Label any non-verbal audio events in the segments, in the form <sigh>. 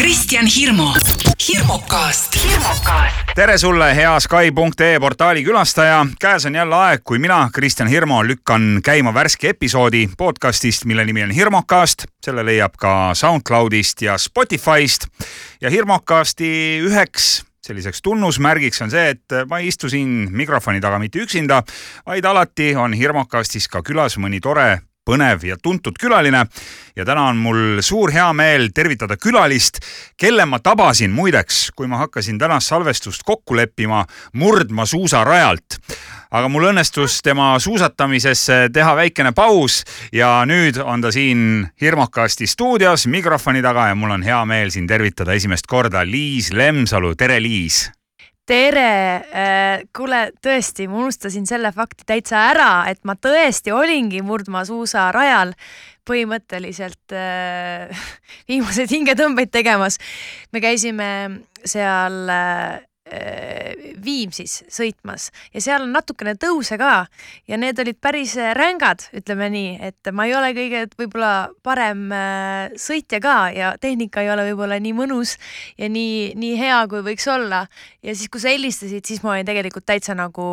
Kristjan Hirmu, hirmukast, tere sulle, hea Sky.ee portaali külastaja. käes on jälle aeg, kui mina, Kristjan Hirmu, lükkan käima värske episoodi podcastist, mille nimi on Hirmukast. selle leiab ka SoundCloudist ja Spotify'st ja Hirmukasti üheks selliseks tunnusmärgiks on see, et ma ei istu siin mikrofoni taga mitte üksinda, vaid alati on Hirmukastis ka külas mõni tore põnev ja tuntud külaline. Ja täna on mul suur hea meel tervitada külalist, kelle ma tabasin muideks, kui ma hakkasin tänast salvestust kokku leppima murdma suusarajalt aga mul õnnestus tema suusatamisesse teha väikene paus ja nüüd on ta siin Hirmukasti stuudios mikrofoni taga ja mul on hea meel siin tervitada esimest korda Liis Lemsalu, tere Liis tere, kuule tõesti, ma unustasin selle fakti täitsa ära, et ma tõesti olingi murdmaasuusarajal põhimõtteliselt äh, <laughs> viimaseid hingetõmbeid tegemas. me käisime seal äh, Äh, Viimsis sõitmas ja seal on natukene tõuse ka ja need olid päris äh, rängad, ütleme nii, et ma ei ole kõige võib-olla parem äh, sõitja ka ja tehnika ei ole võib-olla nii mõnus ja nii, nii hea, kui võiks olla. ja siis, kui sa helistasid, siis ma olin tegelikult täitsa nagu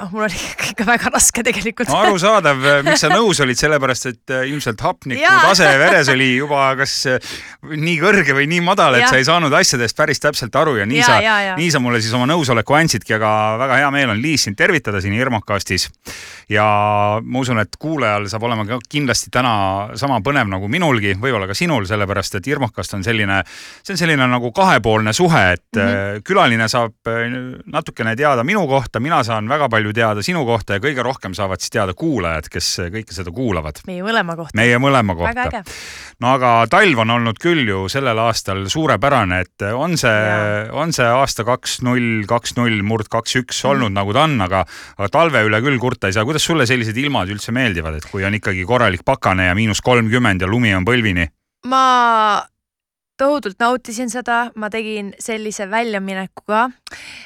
noh, mul oli <laughs> ikka väga raske tegelikult arusaadav, miks sa nõus olid, sellepärast et äh, ilmselt hapniku tase veres oli juba kas äh, nii kõrge või nii madal, et ja. sa ei saanud asjadest päris täpselt aru ja nii ja, sa, nii sa mulle siis oma nõusoleku andsidki, aga väga hea meel on Liis sind tervitada siin Irmokastis. ja ma usun, et kuulajal saab olema ka kindlasti täna sama põnev nagu minulgi, võib-olla ka sinul, sellepärast et Irmokast on selline, see on selline nagu kahepoolne suhe, et mm -hmm. külaline saab natukene teada minu kohta, mina saan väga palju palju teada sinu kohta ja kõige rohkem saavad siis teada kuulajad, kes kõike seda kuulavad. meie mõlema kohta. meie mõlema kohta. no aga talv on olnud küll ju sellel aastal suurepärane, et on see, on see aasta kaks null, kaks null, murd kaks üks mhm. olnud mm. nagu ta on, aga, aga talve üle küll kurta ei saa. kuidas sulle sellised ilmad üldse meeldivad, et kui on ikkagi korralik pakane ja miinus kolmkümmend ja lumi on põlvini? ma tohutult nautisin seda, ma tegin sellise väljamineku ka,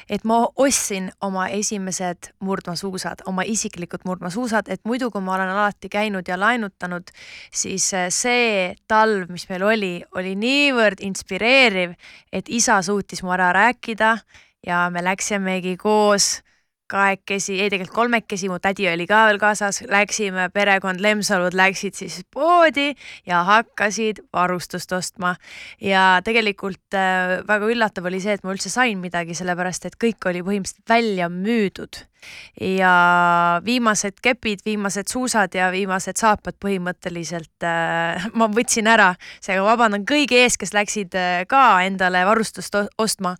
et ma ostsin oma esimesed murdmaasuusad, oma isiklikud murdmaasuusad, et muidu, kui ma olen alati käinud ja laenutanud, siis äh, see talv, mis meil oli, oli niivõrd inspireeriv, et isa suutis mu ära rääkida ja me läksimegi koos kahekesi, ei tegelikult kolmekesi, mu tädi oli ka veel kaasas, läksime, perekond Lemsalud läksid siis poodi ja hakkasid varustust ostma. ja tegelikult äh, väga üllatav oli see, et ma üldse sain midagi, sellepärast et kõik oli põhimõtteliselt välja müüdud ja viimased kepid, viimased suusad ja viimased saapad põhimõtteliselt äh, <laughs> ma võtsin ära, seega vabandan kõigi ees, kes läksid äh, ka endale varustust ostma.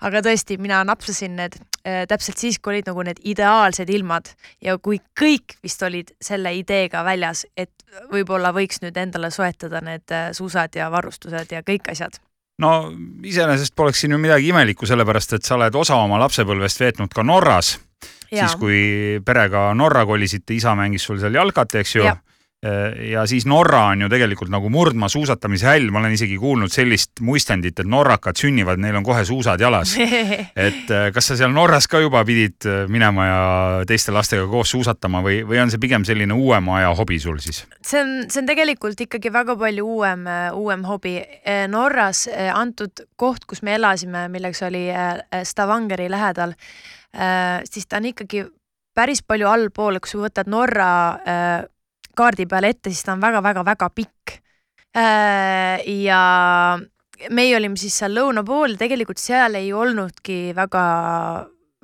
aga tõesti, mina napsasin need äh, täpselt siis, kui olid nagu need ideaalsed ilmad. Ja kui kõik vist olid selle ideega väljas, et võib-olla võiks nüüd endale soetada need äh, suusad ja varustused ja kõik asjad. No iseenesest poleks siin ju midagi imelikku, sellepärast et sa oled osa oma lapsepõlvest veetnud ka Norras siis kui perega Norra kolisite, isa mängis sul seal jalkat, eks ju. ja siis Norra on ju tegelikult nagu murdmaasuusatamise häll, ma olen isegi kuulnud sellist muistendit, et norrakad sünnivad, neil on kohe suusad jalas. <laughs> et äh, kas sa seal Norras ka juba pidid äh, minema ja teiste lastega koos suusatama või, või on see pigem selline uuema aja hobi sul siis? see on, see on tegelikult ikkagi väga palju uuem, uuem hobi. Norras antud koht, kus me elasime, milleks oli Stavangeri lähedal Äh, siis ta on ikkagi päris palju allpool, kui sa võtad Norra äh, kaardi peale ette, siis ta on väga-väga-väga pikk. Äh, ja meie olime siis seal lõuna pool, tegelikult seal ei olnudki väga,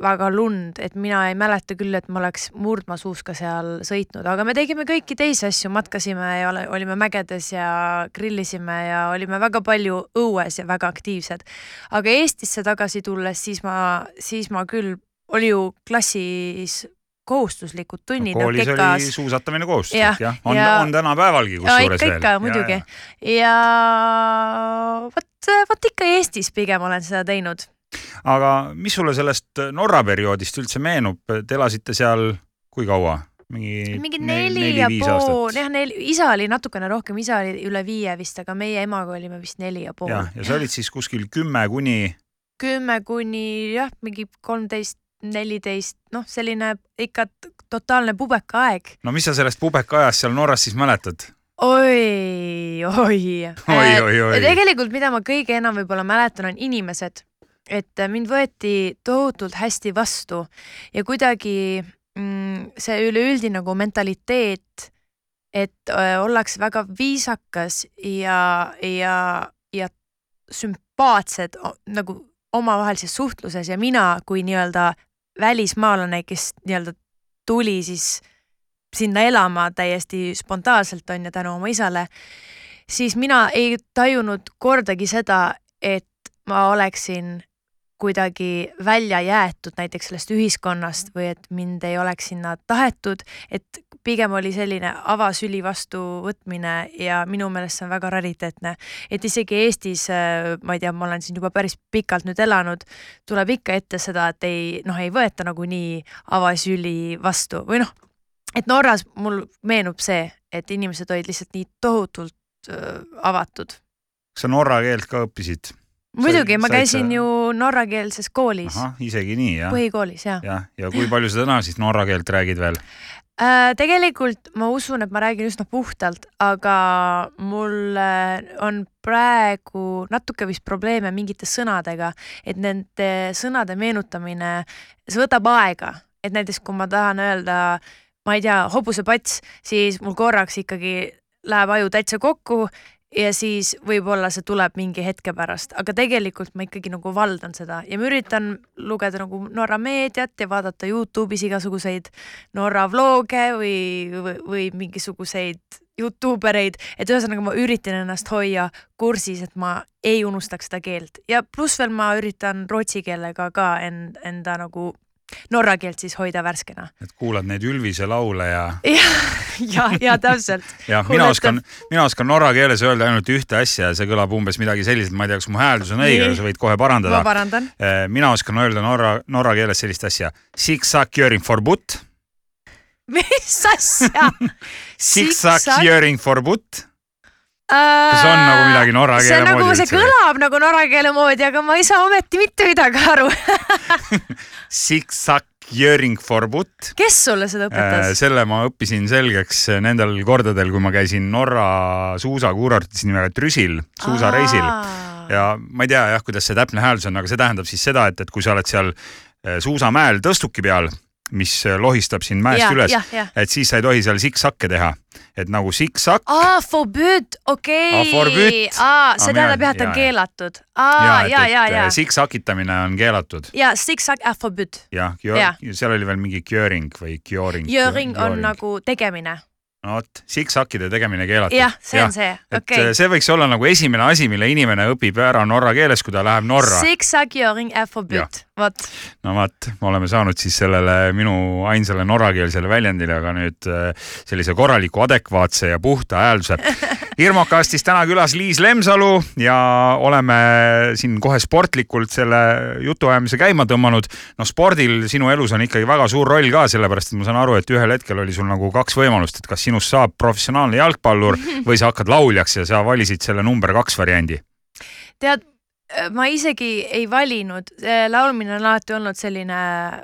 väga lund, et mina ei mäleta küll, et ma oleks murdmaasuuska seal sõitnud, aga me tegime kõiki teisi asju, matkasime ja olime mägedes ja grillisime ja olime väga palju õues ja väga aktiivsed. aga Eestisse tagasi tulles, siis ma, siis ma küll oli ju klassis kohustuslikud tunnid no,. koolis Keka... oli suusatamine kohustuslik jah ja,, on ja..., on tänapäevalgi kusjuures veel. ikka, muidugi. ja, ja vot, vot ikka Eestis pigem olen seda teinud. aga mis sulle sellest Norra perioodist üldse meenub, te elasite seal kui kaua? mingi, mingi neli, neli ja pool, jah, neli, isa oli natukene rohkem, isa oli üle viie vist, aga meie emaga olime vist neli ja pool. jah, ja sa olid siis kuskil kümme kuni? kümme kuni jah, mingi kolmteist neliteist, noh, selline ikka totaalne pubekaaeg. no mis sa sellest pubekaajast seal Norras siis mäletad? oi, oi. oi, oi, oi. tegelikult, mida ma kõige enam võib-olla mäletan, on inimesed, et mind võeti tohutult hästi vastu ja kuidagi mm, see üleüldine nagu mentaliteet, et äh, ollakse väga viisakas ja, ja, ja sümpaatsed nagu omavahelises suhtluses ja mina kui nii-öelda välismaalane, kes nii-öelda tuli siis sinna elama täiesti spontaanselt on ju tänu oma isale, siis mina ei tajunud kordagi seda, et ma oleksin kuidagi välja jäetud näiteks sellest ühiskonnast või et mind ei oleks sinna tahetud, et pigem oli selline avasüli vastuvõtmine ja minu meelest see on väga rariteetne. et isegi Eestis, ma ei tea, ma olen siin juba päris pikalt nüüd elanud, tuleb ikka ette seda, et ei noh, ei võeta nagunii avasüli vastu või noh, et Norras mul meenub see, et inimesed olid lihtsalt nii tohutult äh, avatud. kas sa norra keelt ka õppisid? muidugi, ma käisin sa... ju norrakeelses koolis. isegi nii, jah? põhikoolis, jah. jah, ja kui palju sa täna siis norra keelt räägid veel äh,? tegelikult ma usun, et ma räägin üsna puhtalt, aga mul on praegu natuke vist probleeme mingite sõnadega, et nende sõnade meenutamine, see võtab aega, et näiteks kui ma tahan öelda ma ei tea, hobusepats, siis mul korraks ikkagi läheb aju täitsa kokku ja siis võib-olla see tuleb mingi hetke pärast, aga tegelikult ma ikkagi nagu valdan seda ja ma üritan lugeda nagu Norra meediat ja vaadata Youtube'is igasuguseid Norra vlooge või, või, või mingisuguseid Youtube ereid, et ühesõnaga ma üritan ennast hoia kursis, et ma ei unustaks seda keelt. Ja pluss veel ma üritan rootsi keelega ka end, enda nagu norra keelt siis hoida värskena. et kuulad neid Ülvise laule ja. <laughs> ja, ja, ja täpselt. <laughs> jah, mina oskan, mina oskan norra keeles öelda ainult ühte asja ja see kõlab umbes midagi sellist, ma ei tea, kas mu hääldus on õige, sa võid kohe parandada. ma parandan. Eh, mina oskan öelda norra, norra keeles sellist asja. Mis asja <laughs> Siksak-jöring for butt kas on nagu midagi norra keele moodi? Nagu, see kõlab nagu norra keele moodi, aga ma ei saa ometi mitte midagi aru <laughs> Siksak Jöring Forbut. kes sulle seda õpetas? Äh, selle ma õppisin selgeks nendel kordadel, kui ma käisin Norra suusakuurortis nimega Trüsil suusareisil. ja ma ei tea jah, kuidas see täpne hääldus on, aga see tähendab siis seda, et, et kui sa oled seal äh, suusamäel tõstuki peal mis lohistab sind mäest ja, üles, et siis sa ei tohi seal siksakke teha, et nagu siksak. aa, forbüt, okei aa, see tähendab jah, et on keelatud. aa, ja, ja, ja. siksakitamine on keelatud. ja siksak, forbüt. jah, seal oli veel mingi kjöring või kjöring. Jöring on nagu tegemine no vot, siksakkide tegemine keelatud. jah, see on see, okei okay.. see võiks olla nagu esimene asi, mille inimene õpib ära norra keeles, kui ta läheb Norra. Siksakkjöring alfabet, vot. no vot, me oleme saanud siis sellele minu ainsale norrakeelsele väljendile aga nüüd äh, sellise korraliku, adekvaatse ja puhta häälduse. <laughs> Irmokastis täna külas Liis Lemsalu ja oleme siin kohe sportlikult selle jutuajamise käima tõmmanud. no spordil sinu elus on ikkagi väga suur roll ka, sellepärast et ma saan aru, et ühel hetkel oli sul nagu kaks võimalust, et kas sinust saab professionaalne jalgpallur või sa hakkad lauljaks ja sa valisid selle number kaks variandi? tead, ma isegi ei valinud, laulmine on alati olnud selline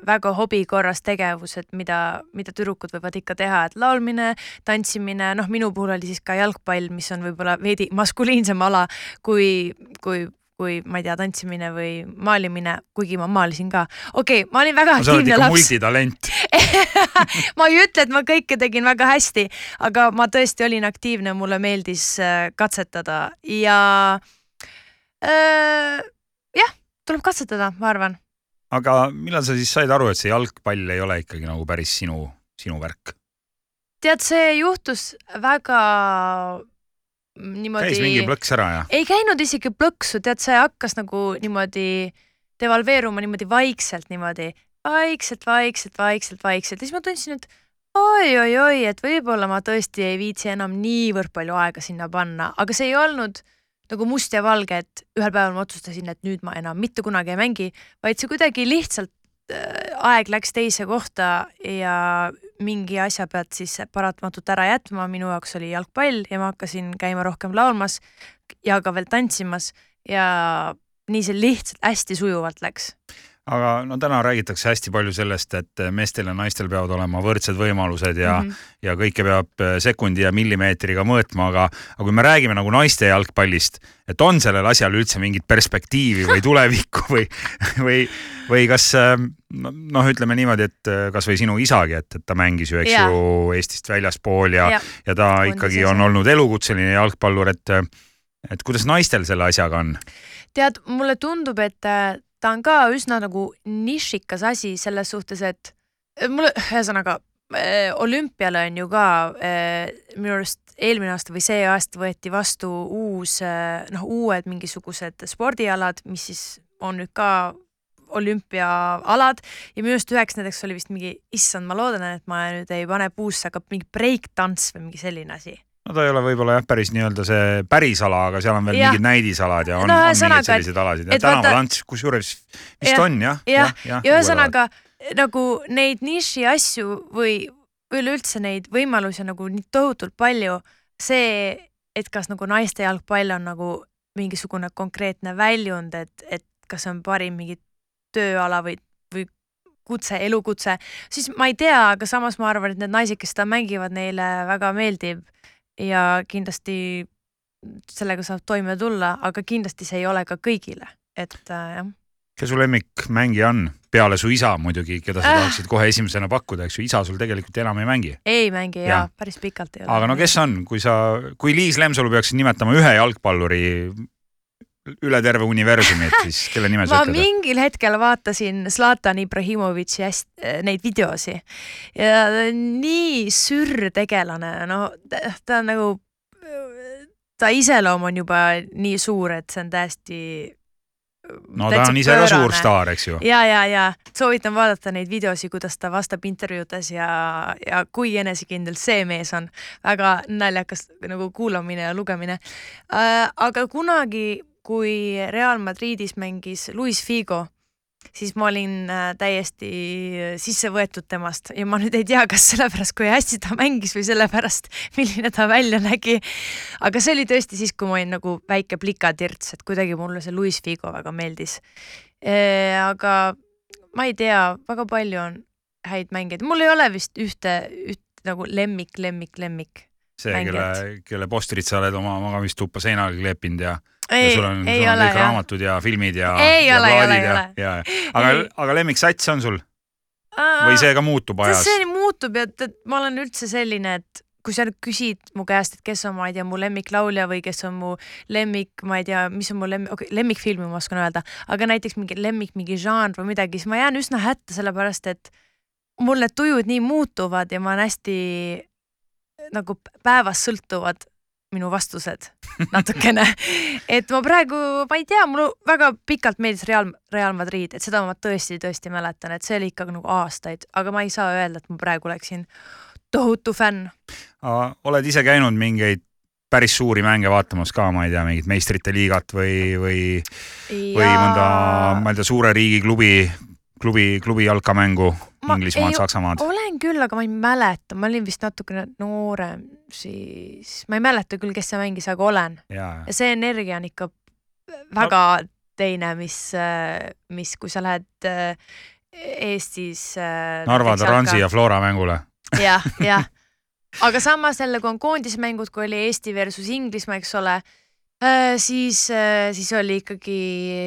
väga hobi korras tegevus, et mida, mida tüdrukud võivad ikka teha, et laulmine, tantsimine, noh, minu puhul oli siis ka jalgpall, mis on võib-olla veidi maskuliinsem ala kui, kui kui ma ei tea, tantsimine või maalimine, kuigi ma maalisin ka. okei okay,, ma olin väga aktiivne laps. multitalent <laughs> ma ei ütle, et ma kõike tegin väga hästi, aga ma tõesti olin aktiivne, mulle meeldis äh, katsetada ja äh, jah, tuleb katsetada, ma arvan. aga millal sa siis said aru, et see jalgpall ei ole ikkagi nagu päris sinu, sinu värk? tead, see juhtus väga niimoodi. käis mingi plõks ära ja? ei käinud isegi plõksu, tead, see hakkas nagu niimoodi devalveeruma niimoodi vaikselt niimoodi, vaikselt, vaikselt, vaikselt, vaikselt ja siis ma tundsin, et oi-oi-oi, et võib-olla ma tõesti ei viitsi enam niivõrd palju aega sinna panna, aga see ei olnud nagu must ja valge, et ühel päeval ma otsustasin, et nüüd ma enam mitte kunagi ei mängi, vaid see kuidagi lihtsalt äh, aeg läks teise kohta ja mingi asja pead siis paratamatult ära jätma, minu jaoks oli jalgpall ja ma hakkasin käima rohkem laulmas ja ka veel tantsimas ja nii see lihtsalt hästi sujuvalt läks. Aga no täna räägitakse hästi palju sellest, et meestel ja naistel peavad olema võrdsed võimalused ja mm, -hmm. ja kõike peab sekundi ja millimeetriga mõõtma, aga, aga kui me räägime nagu naiste jalgpallist, et on sellel asjal üldse mingit perspektiivi või <laughs> tulevikku või, või, või kas noh, ütleme niimoodi, et kasvõi sinu isagi, et, et ta mängis ju, eks ja. ju Eestist väljaspool ja, ja., ja ta on ikkagi on olnud elukutseline jalgpallur, et, et kuidas naistel selle asjaga on? tead, mulle tundub, et ta on ka üsna nagu nišikas asi selles suhtes, et mulle, ühesõnaga äh, olümpiale on ju ka äh, minu arust eelmine aasta või see aasta võeti vastu uus äh, noh, uued mingisugused spordialad, mis siis on nüüd ka olümpiaalad. Ja minu arust üheks nendeks oli vist mingi, issand, ma loodan, et ma nüüd ei pane puusse, aga mingi breiktanss või mingi selline asi no ta ei ole võib-olla jah, päris nii-öelda see päris ala, aga seal on veel ja. mingid näidisalad ja on, no, on mingid sellised alasid. ja tänavatants vaata... kusjuures vist ja, on jah. jah, ja, ja, ja ühesõnaga nagu neid niši asju või üleüldse neid võimalusi nagu nii tohutult palju, see, et kas nagu naiste jalgpall on nagu mingisugune konkreetne väljund, et, et kas on parim mingi tööala või, või kutse, elukutse, siis ma ei tea, aga samas ma arvan, et need naised, kes seda mängivad, neile väga meeldib ja kindlasti sellega saab toime tulla, aga kindlasti see ei ole ka kõigile, et äh, jah. kes su lemmikmängija on, peale su isa muidugi, keda sa äh. tahaksid kohe esimesena pakkuda, eks ju, isa sul tegelikult enam ei mängi? ei mängi ja. jaa, päris pikalt ei ole. aga no kes on, kui sa, kui Liis Lemsalu peaksid nimetama ühe jalgpalluri üle terve universumi, et siis kelle nime sa ütled? ma mingil hetkel vaatasin Zlatan Ibrahimovitši hästi, äh, neid videosi ja nii sürr tegelane, no ta on nagu, ta iseloom on juba nii suur, et see on täiesti no ta on ise pöörane. ka suur staar, eks ju. ja, ja, ja soovitan vaadata neid videosi, kuidas ta vastab intervjuudes ja, ja kui enesekindel see mees on. väga naljakas nagu kuulamine ja lugemine äh,. aga kunagi kui Real Madridis mängis Luis Figo, siis ma olin äh, täiesti sisse võetud temast ja ma nüüd ei tea, kas sellepärast, kui hästi ta mängis või sellepärast, <laughs> milline ta välja nägi. aga see oli tõesti siis, kui ma olin nagu väike plikatirts, et kuidagi mulle see Luis Figo väga meeldis. Äh, aga ma ei tea, väga palju on häid mängijaid, mul ei ole vist ühte, üht nagu lemmik, lemmik, lemmik. see, kelle, kelle postrit sa oled oma magamistuppa seinale kleepinud ja ei, sul on, ei sul on ole, kõik jah. raamatud ja filmid ja, ei ja ole, ei ja, ole, ja, ja. aga, aga lemmiksats on sul? või see ka muutub ajas? see muutub ja et ma olen üldse selline, et kui sa nüüd küsid mu käest, et kes on, ma ei tea, mu lemmiklaulja või kes on mu lemmik, ma ei tea, mis on mu lemmik, okei okay,, lemmikfilmi ma oskan öelda, aga näiteks mingi lemmik, mingi žanr või midagi, siis ma jään üsna hätta, sellepärast et mul need tujud nii muutuvad ja ma olen hästi nagu päevast sõltuvad minu vastused natukene et ma praegu, ma ei tea, mulle väga pikalt meeldis Real, Real Madrid, et seda ma tõesti, tõesti mäletan, et see oli ikka nagu aastaid, aga ma ei saa öelda, et ma praegu oleksin tohutu fänn. oled ise käinud mingeid päris suuri mänge vaatamas ka, ma ei tea, mingit meistrite liigat või, või, või mõnda, ma ei tea, suure riigiklubi klubi, klubi jalkamängu Inglismaad, Saksamaad? olen küll, aga ma ei mäleta, ma olin vist natukene noorem siis, ma ei mäleta küll, kes see mängis, aga olen. ja see energia on ikka väga no. teine, mis, mis, kui sa lähed äh, Eestis. Äh, Narva Transi ja Flora mängule. jah, jah. <laughs> aga samas jälle, kui on koondismängud, kui oli Eesti versus Inglismaa, eks ole Äh, siis, äh, siis oli ikkagi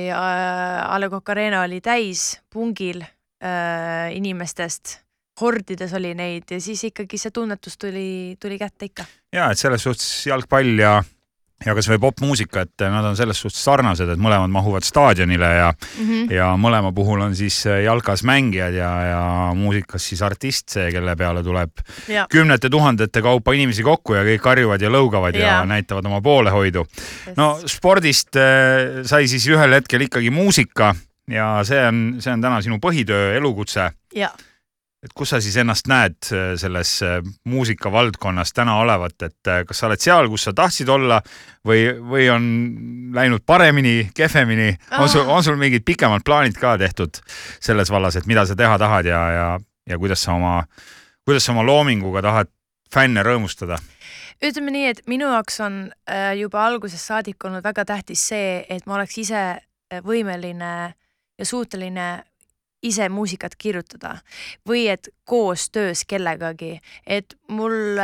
äh,, A Le Coq Arena oli täis pungil äh, inimestest, hordides oli neid ja siis ikkagi see tunnetus tuli, tuli kätte ikka. ja et selles suhtes jalgpall ja ja kasvõi popmuusika, et nad on selles suhtes sarnased, et mõlemad mahuvad staadionile ja mm, -hmm. ja mõlema puhul on siis äh, jalkas mängijad ja, ja muusikas siis artist, see, kelle peale tuleb ja. kümnete tuhandete kaupa inimesi kokku ja kõik harjuvad ja lõugavad ja, ja näitavad oma poolehoidu. no spordist äh, sai siis ühel hetkel ikkagi muusika ja see on, see on täna sinu põhitöö, elukutse. ja et kus sa siis ennast näed äh, selles äh, muusikavaldkonnas täna olevat, et äh, kas sa oled seal, kus sa tahtsid olla või, või on läinud paremini, kehvemini, on sul, on sul mingid pikemad plaanid ka tehtud selles vallas, et mida sa teha tahad ja, ja, ja kuidas sa oma, kuidas sa oma loominguga tahad fänne rõõmustada? ütleme nii, et minu jaoks on juba algusest saadik olnud väga tähtis see, et ma oleks ise võimeline ja suuteline ise muusikat kirjutada või et koostöös kellegagi, et mul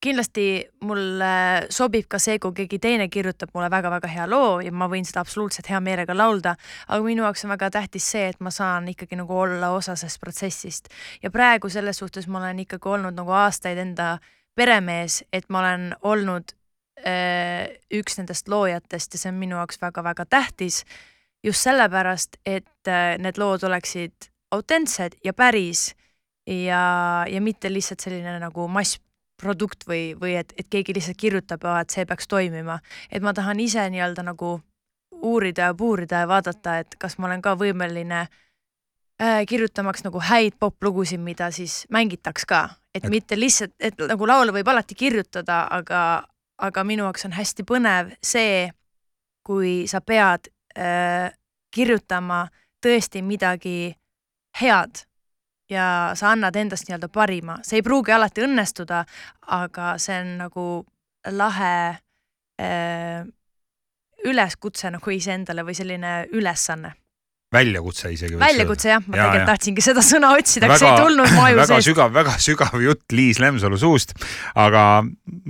kindlasti mulle sobib ka see, kui keegi teine kirjutab mulle väga-väga hea loo ja ma võin seda absoluutselt hea meelega laulda, aga minu jaoks on väga tähtis see, et ma saan ikkagi nagu olla osa sellest protsessist. ja praegu selles suhtes ma olen ikkagi olnud nagu aastaid enda peremees, et ma olen olnud äh, üks nendest loojatest ja see on minu jaoks väga-väga tähtis. Just sellepärast, et äh, need lood oleksid autentsed ja päris ja, ja mitte lihtsalt selline nagu mass produkt või, või et, et keegi lihtsalt kirjutab, et see peaks toimima. et ma tahan ise nii-öelda nagu uurida ja puurida ja vaadata, et kas ma olen ka võimeline äh, kirjutamaks nagu häid poplugusid, mida siis mängitaks ka, et mitte lihtsalt, et nagu laule võib alati kirjutada, aga, aga minu jaoks on hästi põnev see, kui sa pead äh, kirjutama tõesti midagi head ja sa annad endast nii-öelda parima, see ei pruugi alati õnnestuda, aga see on nagu lahe äh, üleskutse nagu iseendale või selline ülesanne väljakutse isegi. väljakutse jah, ma ja, tegelikult ja. tahtsingi seda sõna otsida, aga see ei tulnud mu aju seest. väga sügav, väga sügav jutt Liis Lemsalu suust, aga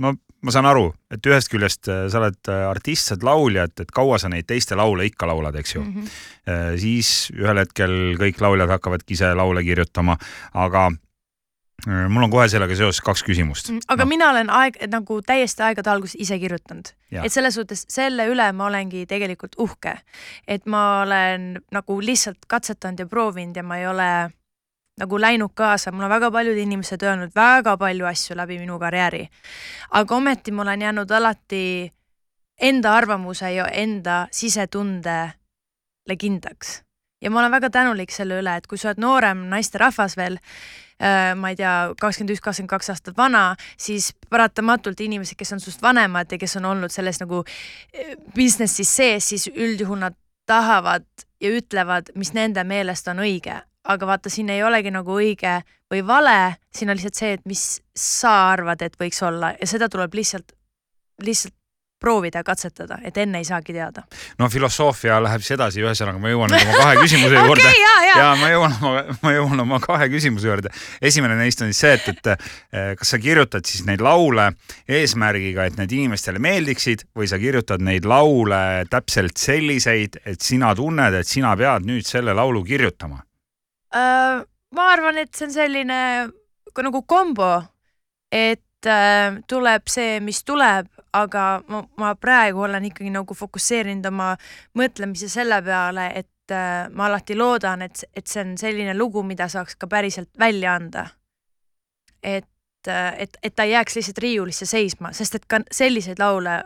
no ma saan aru, et ühest küljest äh, sa oled äh, artist, sa oled laulja, et, et kaua sa neid teiste laule ikka laulad, eks ju mm. -hmm. siis ühel hetkel kõik lauljad hakkavadki ise laule kirjutama, aga mul on kohe sellega seoses kaks küsimust. Mm, aga no. mina olen aeg nagu täiesti aegade alguses ise kirjutanud, et selles suhtes selle üle ma olengi tegelikult uhke, et ma olen nagu lihtsalt katsetanud ja proovinud ja ma ei ole nagu läinud kaasa, mul on väga paljud inimesed öelnud väga palju asju läbi minu karjääri. aga ometi ma olen jäänud alati enda arvamuse ja enda sisetundele kindlaks. ja ma olen väga tänulik selle üle, et kui sa oled noorem naisterahvas veel äh,, ma ei tea, kakskümmend üks, kakskümmend kaks aastat vana, siis paratamatult inimesed, kes on sinust vanemad ja kes on olnud selles nagu äh, business'is sees, siis üldjuhul nad tahavad ja ütlevad, mis nende meelest on õige aga vaata, siin ei olegi nagu õige või vale, siin on lihtsalt see, et mis sa arvad, et võiks olla ja seda tuleb lihtsalt, lihtsalt proovida ja katsetada, et enne ei saagi teada. no filosoofia läheb siis edasi, ühesõnaga ma jõuan nüüd oma kahe küsimuse <laughs> juurde okay,. Ja, ja. ja ma jõuan oma, ma jõuan oma kahe küsimuse juurde. esimene neist on siis see, et, et eh, kas sa kirjutad siis neid laule eesmärgiga, et need inimestele meeldiksid või sa kirjutad neid laule täpselt selliseid, et sina tunned, et sina pead nüüd selle laulu kirjutama äh,? ma arvan, et see on selline nagu kombo, et äh, tuleb see, mis tuleb, aga ma, ma praegu olen ikkagi nagu fokusseerinud oma mõtlemise selle peale, et äh, ma alati loodan, et, et see on selline lugu, mida saaks ka päriselt välja anda. et, äh, et, et ta ei jääks lihtsalt riiulisse seisma, sest et ka selliseid laule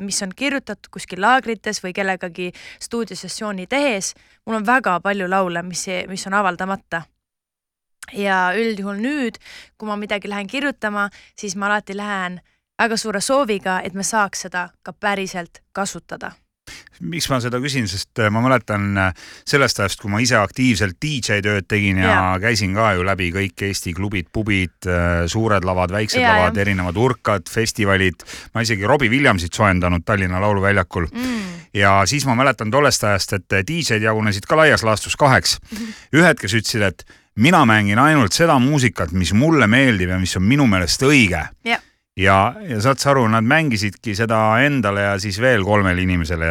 mis on kirjutatud kuskil laagrites või kellegagi stuudiosessiooni tehes. mul on väga palju laule, mis, mis on avaldamata. ja üldjuhul nüüd, kui ma midagi lähen kirjutama, siis ma alati lähen väga suure sooviga, et me saaks seda ka päriselt kasutada miks ma seda küsin, sest äh, ma mäletan äh, sellest ajast, kui ma ise aktiivselt DJ tööd tegin ja, ja käisin ka ju läbi kõik Eesti klubid, pubid, äh, suured lavad, väiksed ja, lavad, erinevad urkad, festivalid. ma isegi Robbie Williamsit soojendanud Tallinna Lauluväljakul mm. ja siis ma mäletan tollest ajast, et DJ-d jagunesid ka laias laastus kaheks. Mhm. ühed, kes ütlesid, et mina mängin ainult seda muusikat, mis mulle meeldib ja mis on minu meelest õige yeah ja, ja saad sa aru, nad mängisidki seda endale ja siis veel kolmele inimesele,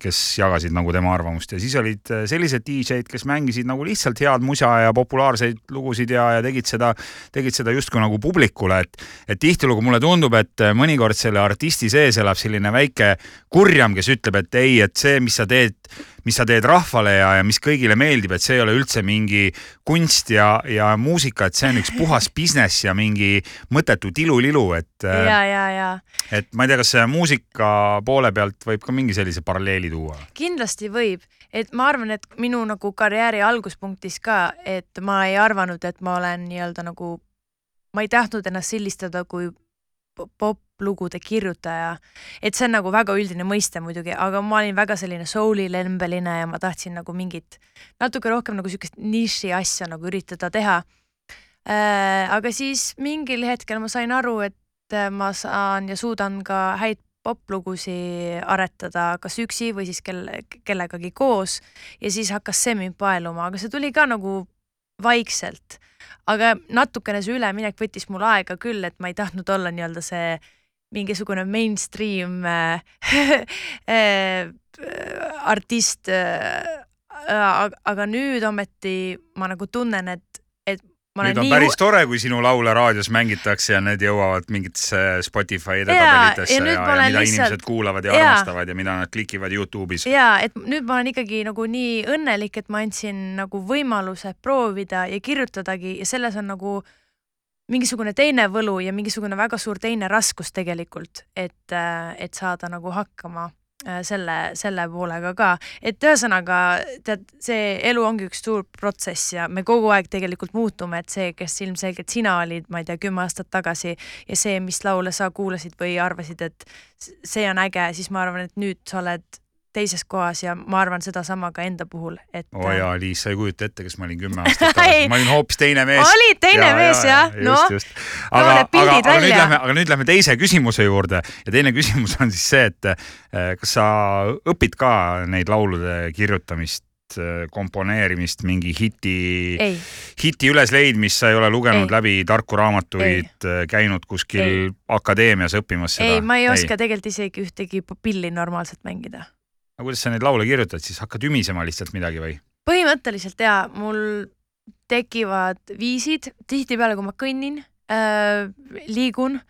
kes jagasid nagu tema arvamust. Ja siis olid äh, sellised DJ-d, kes mängisid nagu lihtsalt head musa ja populaarseid lugusid ja, ja tegid seda, tegid seda justkui nagu publikule, et, et tihtilugu mulle tundub, et äh, mõnikord selle artisti sees elab selline väike kurjam, kes ütleb, et ei, et see, mis sa teed mis sa teed rahvale ja, ja mis kõigile meeldib, et see ei ole üldse mingi kunst ja, ja muusika, et see on üks <laughs> puhas business ja mingi mõttetu tilulilu, et. Äh, ja, ja, ja. et ma ei tea, kas muusika poole pealt võib ka mingi sellise paralleeli tuua? kindlasti võib, et ma arvan, et minu nagu karjääri alguspunktis ka, et ma ei arvanud, et ma olen nii-öelda nagu, ma ei tahtnud ennast sildistada kui poplugude kirjutaja. et see on nagu väga üldine mõiste muidugi, aga ma olin väga selline souli-lembeline ja ma tahtsin nagu mingit natuke rohkem nagu siukest niši asja nagu üritada teha äh,. aga siis mingil hetkel ma sain aru, et ma saan ja suudan ka häid poplugusid aretada, kas üksi või siis kelle, kellegagi koos ja siis hakkas see mind paeluma, aga see tuli ka nagu vaikselt. aga natukene see üleminek võttis mul aega küll, et ma ei tahtnud olla nii-öelda see mingisugune mainstream äh, <laughs> äh, artist äh, aga nüüd ometi ma nagu tunnen, et, et ma nüüd on nii... päris tore, kui sinu laule raadios mängitakse ja need jõuavad mingitesse Spotify edetabelitesse ja, ja, ja, ja mida lihtsalt... inimesed kuulavad ja, ja armastavad ja mida nad klikivad Youtube'is. ja et nüüd ma olen ikkagi nagu nii õnnelik, et ma andsin nagu võimaluse proovida ja kirjutadagi ja selles on nagu mingisugune teine võlu ja mingisugune väga suur teine raskus tegelikult, et, et saada nagu hakkama Äh, selle, selle poolega ka, et ühesõnaga tead, see elu ongi üks suur protsess ja me kogu aeg tegelikult muutume, et see, kes ilmselgelt sina olid, ma ei tea, kümme aastat tagasi ja see, mis laule sa kuulasid või arvasid, et see on äge, siis ma arvan, et nüüd sa oled teises kohas ja ma arvan sedasama ka enda puhul, et. oo oh jaa, Liis, sa ei kujuta ette, kes ma olin kümme aastat tagasi, <laughs> ma olin hoopis teine mees. olid teine ja, mees jah, noh. aga, aga, aga nüüd lähme, aga nüüd lähme teise küsimuse juurde ja teine küsimus on siis see, et eh, kas sa õpid ka neid laulude kirjutamist eh, komponeerimist, mingi hiti, hiti ülesleidmist, sa ei ole lugenud ei. läbi tarku raamatuid, käinud kuskil ei. akadeemias õppimas seda? ei, ma ei oska ei. tegelikult isegi ühtegi pilli normaalselt mängida aga kuidas sa neid laule kirjutad, siis? Hakkad ümisema lihtsalt midagi või? põhimõtteliselt jaa, mul tekivad viisid, tihtipeale kui ma kõnnin äh,, liigun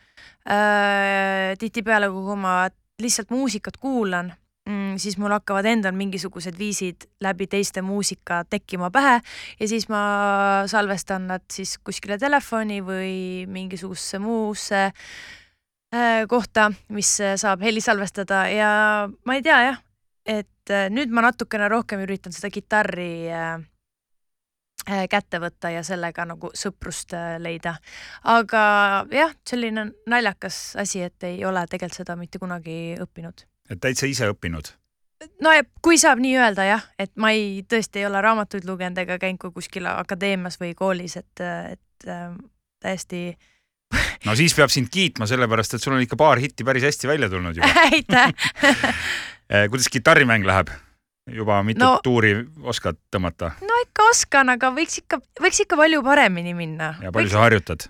äh,, tihtipeale kui ma lihtsalt muusikat kuulan mm,, siis mul hakkavad endal mingisugused viisid läbi teiste muusika tekkima pähe ja siis ma salvestan nad siis kuskile telefoni või mingisugusesse muusse äh, kohta, mis saab heli salvestada. Ja ma ei tea jah, et äh, nüüd ma natukene rohkem üritan seda kitarri äh, äh, kätte võtta ja sellega nagu sõprust leida. aga jah, selline naljakas asi, et ei ole tegelikult seda mitte kunagi õppinud. et täitsa ise õppinud? no ja kui saab nii öelda jah, et ma ei, tõesti ei ole raamatuid lugenud ega käinud ka kuskil akadeemias või koolis, et, et täiesti no siis peab sind kiitma, sellepärast et sul on ikka paar hitti päris hästi välja tulnud juba <laughs> aitäh <laughs> kuidas kitarrimäng läheb? juba mitut no, tuuri oskad tõmmata? no ikka oskan, aga võiks ikka, võiks ikka palju paremini minna. ja palju võiks... sa harjutad?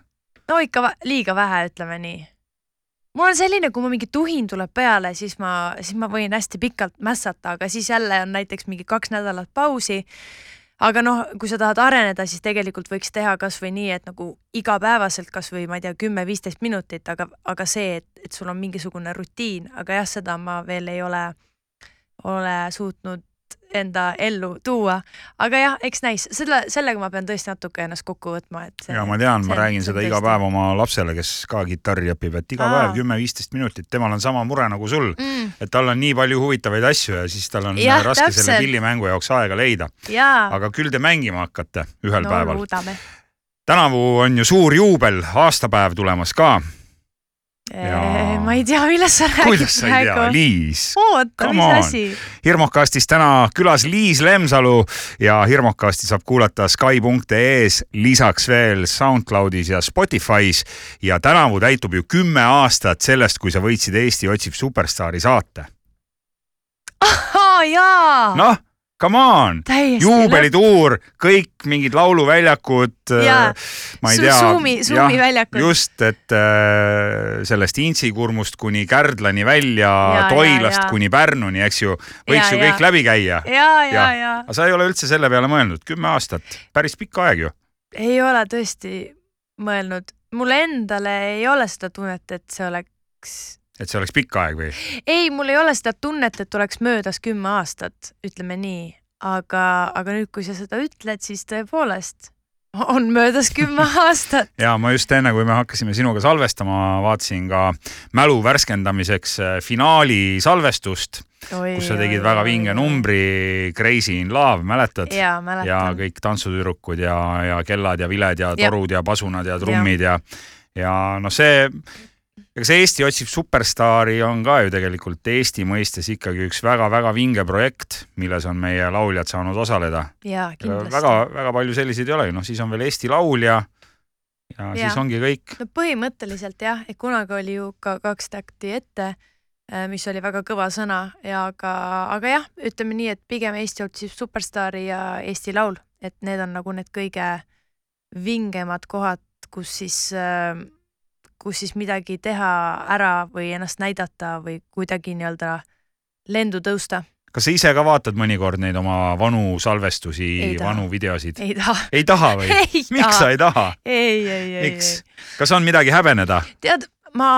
no ikka liiga vähe, ütleme nii. mul on selline, kui mul mingi tuhin tuleb peale, siis ma, siis ma võin hästi pikalt mässata, aga siis jälle on näiteks mingi kaks nädalat pausi aga noh, kui sa tahad areneda, siis tegelikult võiks teha kasvõi nii, et nagu igapäevaselt kasvõi ma ei tea, kümme-viisteist minutit, aga, aga see, et, et sul on mingisugune rutiin, aga jah, seda ma veel ei ole, ole suutnud enda ellu tuua. aga jah, eks näis, selle, sellega ma pean tõesti natuke ennast kokku võtma, et. ja ma tean, ma räägin seda iga päev oma lapsele, kes ka kitarri õpib, et iga Aa. päev kümme-viisteist minutit, temal on sama mure nagu sul mm., et tal on nii palju huvitavaid asju ja siis tal on ja, raske täpselt. selle pillimängu jaoks aega leida. aga küll te mängima hakkate ühel no, päeval. tänavu on ju suur juubel, aastapäev tulemas ka Ja... ma ei tea, millest sa räägid. kuidas sa ei tea, Liis? oota, mis asi? hirmukastis täna külas Liis Lemsalu ja Hirmukasti saab kuulata Sky.ee-s, lisaks veel SoundCloudis ja Spotify's. ja tänavu täitub ju kümme aastat sellest, kui sa võitsid Eesti otsib superstaari saate. ahhaa, jaa. noh come on, juubelituur, kõik mingid lauluväljakud. Äh, ma ei tea. Suumi, Suumi väljakud. just, et äh, sellest Intsikurmust kuni Kärdlani välja, Toilast ja, kuni Pärnuni, eks ju, võiks ja, ju kõik ja. läbi käia. ja, ja, ja. aga sa ei ole üldse selle peale mõelnud, kümme aastat, päris pikk aeg ju. ei ole tõesti mõelnud, mulle endale ei ole seda tunnet, et see oleks et see oleks pikk aeg või? ei, mul ei ole seda tunnet, et oleks möödas kümme aastat, ütleme nii, aga, aga nüüd, kui sa seda ütled, siis tõepoolest on möödas kümme <laughs> aastat. ja ma just enne, kui me hakkasime sinuga salvestama, vaatasin ka mälu värskendamiseks äh, finaali salvestust, kus sa tegid oi, väga vinge numbri Crazy in love, mäletad? ja, kõik tantsutüdrukud ja, ja kellad ja viled ja torud ja, ja pasunad ja trummid ja, ja, ja noh, see see Eesti otsib superstaari on ka ju tegelikult Eesti mõistes ikkagi üks väga-väga vinge projekt, milles on meie lauljad saanud osaleda. väga-väga palju selliseid ei ole ju, noh siis on veel Eesti Laulja ja, ja siis ongi kõik. no põhimõtteliselt jah, et kunagi oli ju ka kaks takti ette mis oli väga kõva sõna ja aga, aga jah, ütleme nii, et pigem Eesti otsib superstaari ja Eesti Laul, et need on nagu need kõige vingemad kohad, kus siis, kus siis midagi teha ära või ennast näidata või kuidagi nii-öelda lendu tõusta kas sa ise ka vaatad mõnikord neid oma vanu salvestusi, vanu videosid? ei taha. ei taha või? <laughs> miks sa ei taha? ei, ei, ei. miks? kas on midagi häbeneda? tead, ma,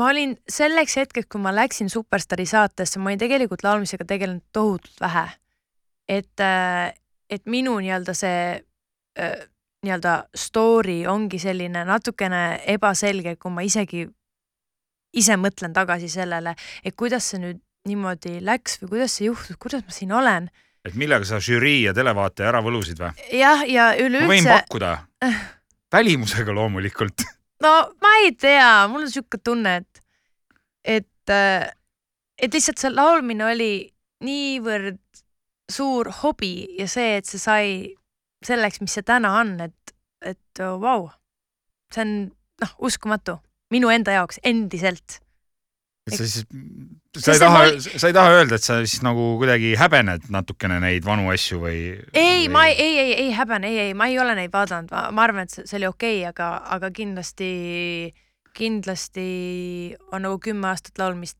ma olin selleks hetkeks, kui ma läksin Superstaari saatesse, ma olin tegelikult laulmisega tegelenud tohutult vähe. et, et minu nii-öelda see nii-öelda story ongi selline natukene ebaselge, kui ma isegi ise mõtlen tagasi sellele, et kuidas see nüüd niimoodi läks või kuidas see juhtus, kuidas ma siin olen? et millega sa žürii ja televaataja ära võlusid või? jah, ja üleüldse. ma võin pakkuda välimusega loomulikult. <laughs> no ma ei tea, mul on sihuke tunne, et, et, äh, et lihtsalt see laulmine oli niivõrd suur hobi ja see, et see sai selleks, mis see täna on, et, et vau. Wow,, see on noh, uskumatu. Minu enda jaoks endiselt. Et sa siis, sa ei taha, sa ei taha öelda, et sa siis nagu kuidagi häbened natukene neid vanu asju või? ei või..., ma ei, ei, ei, ei häbene, ei, ei, ma ei ole neid vaadanud, ma arvan, et see oli okei okay,, aga, aga kindlasti, kindlasti on nagu kümme aastat laulmist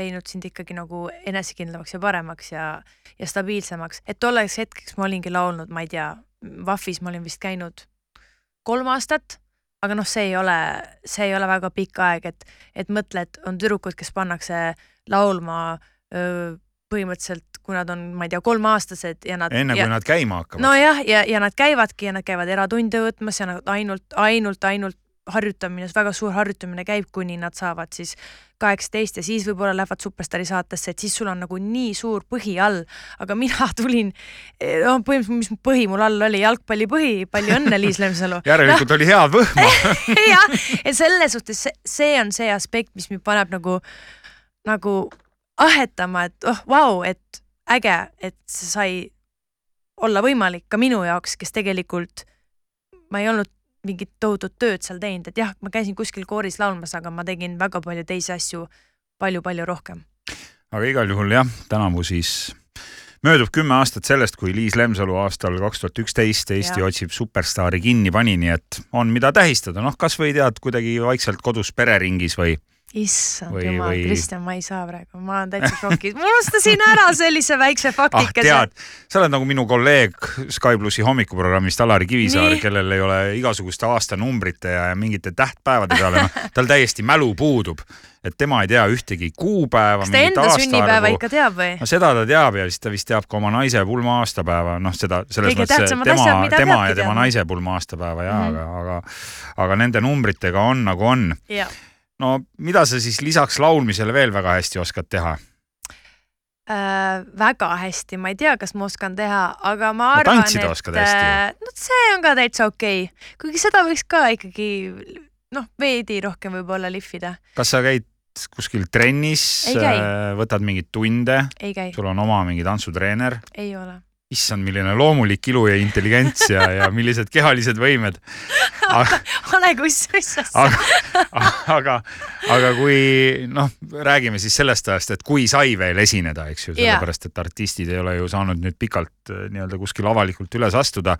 teinud sind ikkagi nagu enesekindlamaks ja paremaks ja, ja stabiilsemaks, et tolleks hetkeks ma olingi laulnud, ma ei tea, VAF-is ma olin vist käinud kolm aastat aga noh, see ei ole, see ei ole väga pikk aeg, et, et mõtle, et on tüdrukud, kes pannakse laulma öö, põhimõtteliselt, kui nad on, ma ei tea, kolmeaastased ja nad. enne ja, kui nad käima hakkavad. nojah, ja, ja nad käivadki ja nad käivad eratunde võtmas ja nad ainult, ainult, ainult harjutamine, väga suur harjutamine käib, kuni nad saavad siis kaheksateist ja siis võib-olla lähevad Superstaari saatesse, et siis sul on nagu nii suur põhi all. aga mina <laughs> tulin, noh, põhimõtteliselt, mis põhi mul all oli, jalgpallipõhi, palju õnne, Liis Lemsalu <laughs> järelikult no. oli head võhma <laughs> jah, et selles suhtes see, see on see aspekt, mis mind paneb nagu, nagu ahetama, et oh, vau, et äge, et see sai olla võimalik ka minu jaoks, kes tegelikult ma ei olnud mingit tohutut tööd seal teinud, et jah, ma käisin kuskil kooris laulmas, aga ma tegin väga palju teisi asju palju-palju rohkem. aga igal juhul jah, tänavu siis möödub kümme aastat sellest, kui Liis Lemsalu aastal kaks tuhat üksteist Eesti ja. otsib superstaari kinni pani, nii et on, mida tähistada, noh, kasvõi tead kuidagi vaikselt kodus pereringis või issand jumal või..., Kristjan, ma ei saa praegu, ma olen täitsa šokis, ma unustasin ära sellise väikse faktikese ah,. tead, sa oled nagu minu kolleeg Sky plussi hommikuprogrammist Alari Kivisaar, kellel ei ole igasuguste aastanumbrite ja mingite tähtpäevade peale, noh, tal täiesti mälu puudub et tema ei tea ühtegi kuupäeva. kas ta enda sünnipäeva ikka teab või? no seda ta teab ja siis ta vist teab ka oma naise pulma aastapäeva, noh, seda selles Kõige mõttes tema, tema ja tema naise pulma aastapäeva ja mm, -hmm. aga, aga, aga nende numbritega on nagu on no mida sa siis lisaks laulmisele veel väga hästi oskad teha? Äh, väga hästi, ma ei tea, kas ma oskan teha, aga ma arvan, no, oskad hästi. Äh, no see on ka täitsa okei okay., kuigi seda võiks ka ikkagi noh, veidi rohkem võib-olla lihvida. kas sa käid kuskil trennis, äh, võtad mingeid tunde? sul on oma mingi tantsutreener? ei ole issand, milline loomulik ilu ja intelligents ja, ja millised kehalised võimed. <laughs> ole kussus. aga, aga, aga kui noh, räägime siis sellest ajast, et kui sai veel esineda, eks ju, sellepärast et artistid ei ole ju saanud nüüd pikalt äh, nii-öelda kuskil avalikult üles astuda,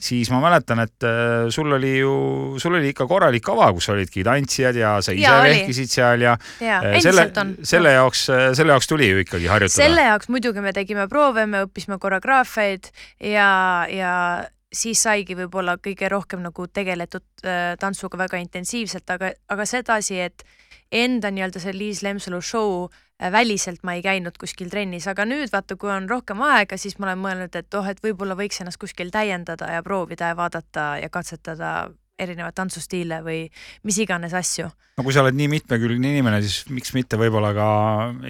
siis ma mäletan, et äh, sul oli ju, sul oli ikka korralik kava, kus olidki tantsijad ja sa ise vehkisid seal ja, ja äh, selle, selle jaoks, selle jaoks tuli ju ikkagi harjutada. selle jaoks muidugi me tegime proove, me õppisime koreograafia trahveid ja, ja siis saigi võib-olla kõige rohkem nagu tegeletud äh, tantsuga väga intensiivselt, aga, aga sedasi, et enda nii-öelda see Liis Lemsalu show äh, väliselt ma ei käinud kuskil trennis, aga nüüd vaata, kui on rohkem aega, siis ma olen mõelnud, et oh, et võib-olla võiks ennast kuskil täiendada ja proovida ja vaadata ja katsetada erinevaid tantsustiile või mis iganes asju. no kui sa oled nii mitmekülgne inimene, siis miks mitte võib-olla ka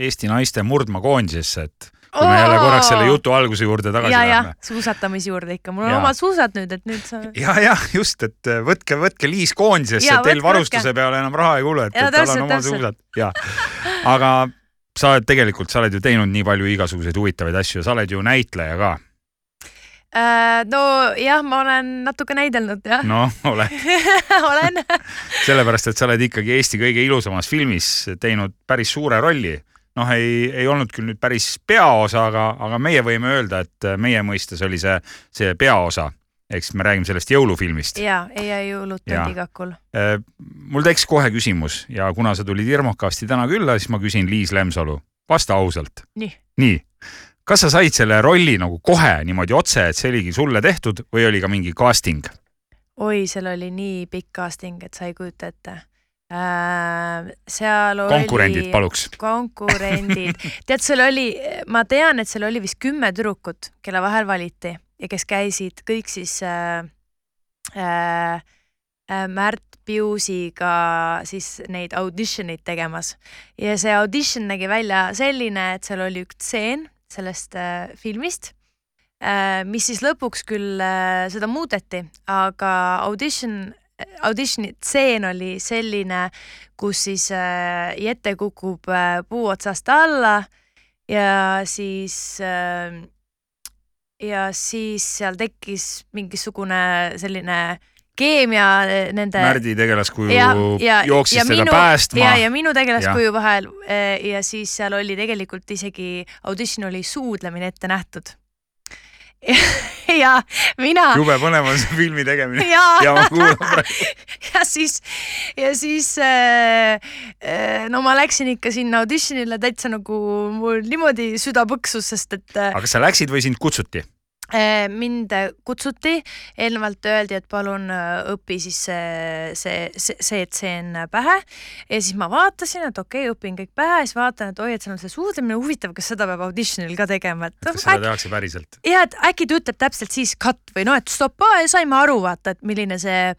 Eesti naiste murdmakoondisesse, et kui me jälle korraks selle jutu alguse juurde tagasi ja, läheme. suusatamise juurde ikka, mul on ja. omad suusad nüüd, et nüüd sa. ja, jah, just, et äh, võtke, võtke Liis koondisesse, teil varustuse võtke. peale enam raha ei kulu, et, et tal on omad suusad ja, aga sa oled tegelikult, sa oled ju teinud nii palju igasuguseid huvitavaid asju, sa oled ju näitleja ka nojah, ma olen natuke näidelnud jah no oled, <laughs> olen. sellepärast et sa oled ikkagi Eesti kõige ilusamas filmis teinud päris suure rolli. noh, ei, ei olnud küll nüüd päris peaosa, aga, aga meie võime öelda, et meie mõistes oli see, see peaosa. siis me räägime sellest jõulufilmist. ja, ei jää jõulud tandikakul. mul tekkis kohe küsimus ja kuna sa tulid Irmokasti täna külla, siis ma küsin Liis Lemsalu, vasta ausalt. nii, nii, kas sa said selle rolli nagu kohe niimoodi otse, et see oligi sulle tehtud või oli ka mingi casting? oi, seal oli nii pikk casting, et sa ei kujuta ette. Seal oli. konkurendid, paluks. konkurendid, tead, seal oli, ma tean, et seal oli vist kümme tüdrukut, kelle vahel valiti ja kes käisid kõik siis äh, äh, äh, Märt Piusiga siis neid auditioneid tegemas ja see audition nägi välja selline, et seal oli üks tseen sellest äh, filmist äh,, mis siis lõpuks küll äh, seda muudeti, aga audition, auditioni tseen oli selline, kus siis äh, Jette kukub äh, puu otsast alla ja siis äh, ja siis seal tekkis mingisugune selline keemia äh, nende Märdi tegelaskuju ja, ja, jooksis ja teda minu, päästma ja, ja minu tegelaskuju vahel eh, ja siis seal oli tegelikult isegi audition oli suudlemine ette nähtud. <laughs> ja mina jube põnev on see filmi tegemine. <laughs> ja, ja <laughs> ja siis, ja siis äh, äh, no ma läksin ikka sinna auditionile täitsa nagu mul niimoodi süda põksus, sest et äh, aga kas sa läksid või sind kutsuti? Eh, mind kutsuti, eelnevalt öeldi, et palun äh, õpi siis see, see, see, see tseen pähe. Ja siis ma vaatasin, et okei okay,, õpin kõik pähe. Siis vaatan, et oi, et seal on see suudlemine, huvitav, kas seda peab auditionil ka tegema, et kas seda tehakse päriselt? ja et äkki ta ütleb täpselt siis cut või noh, et stopp, saime aru, vaata, et milline see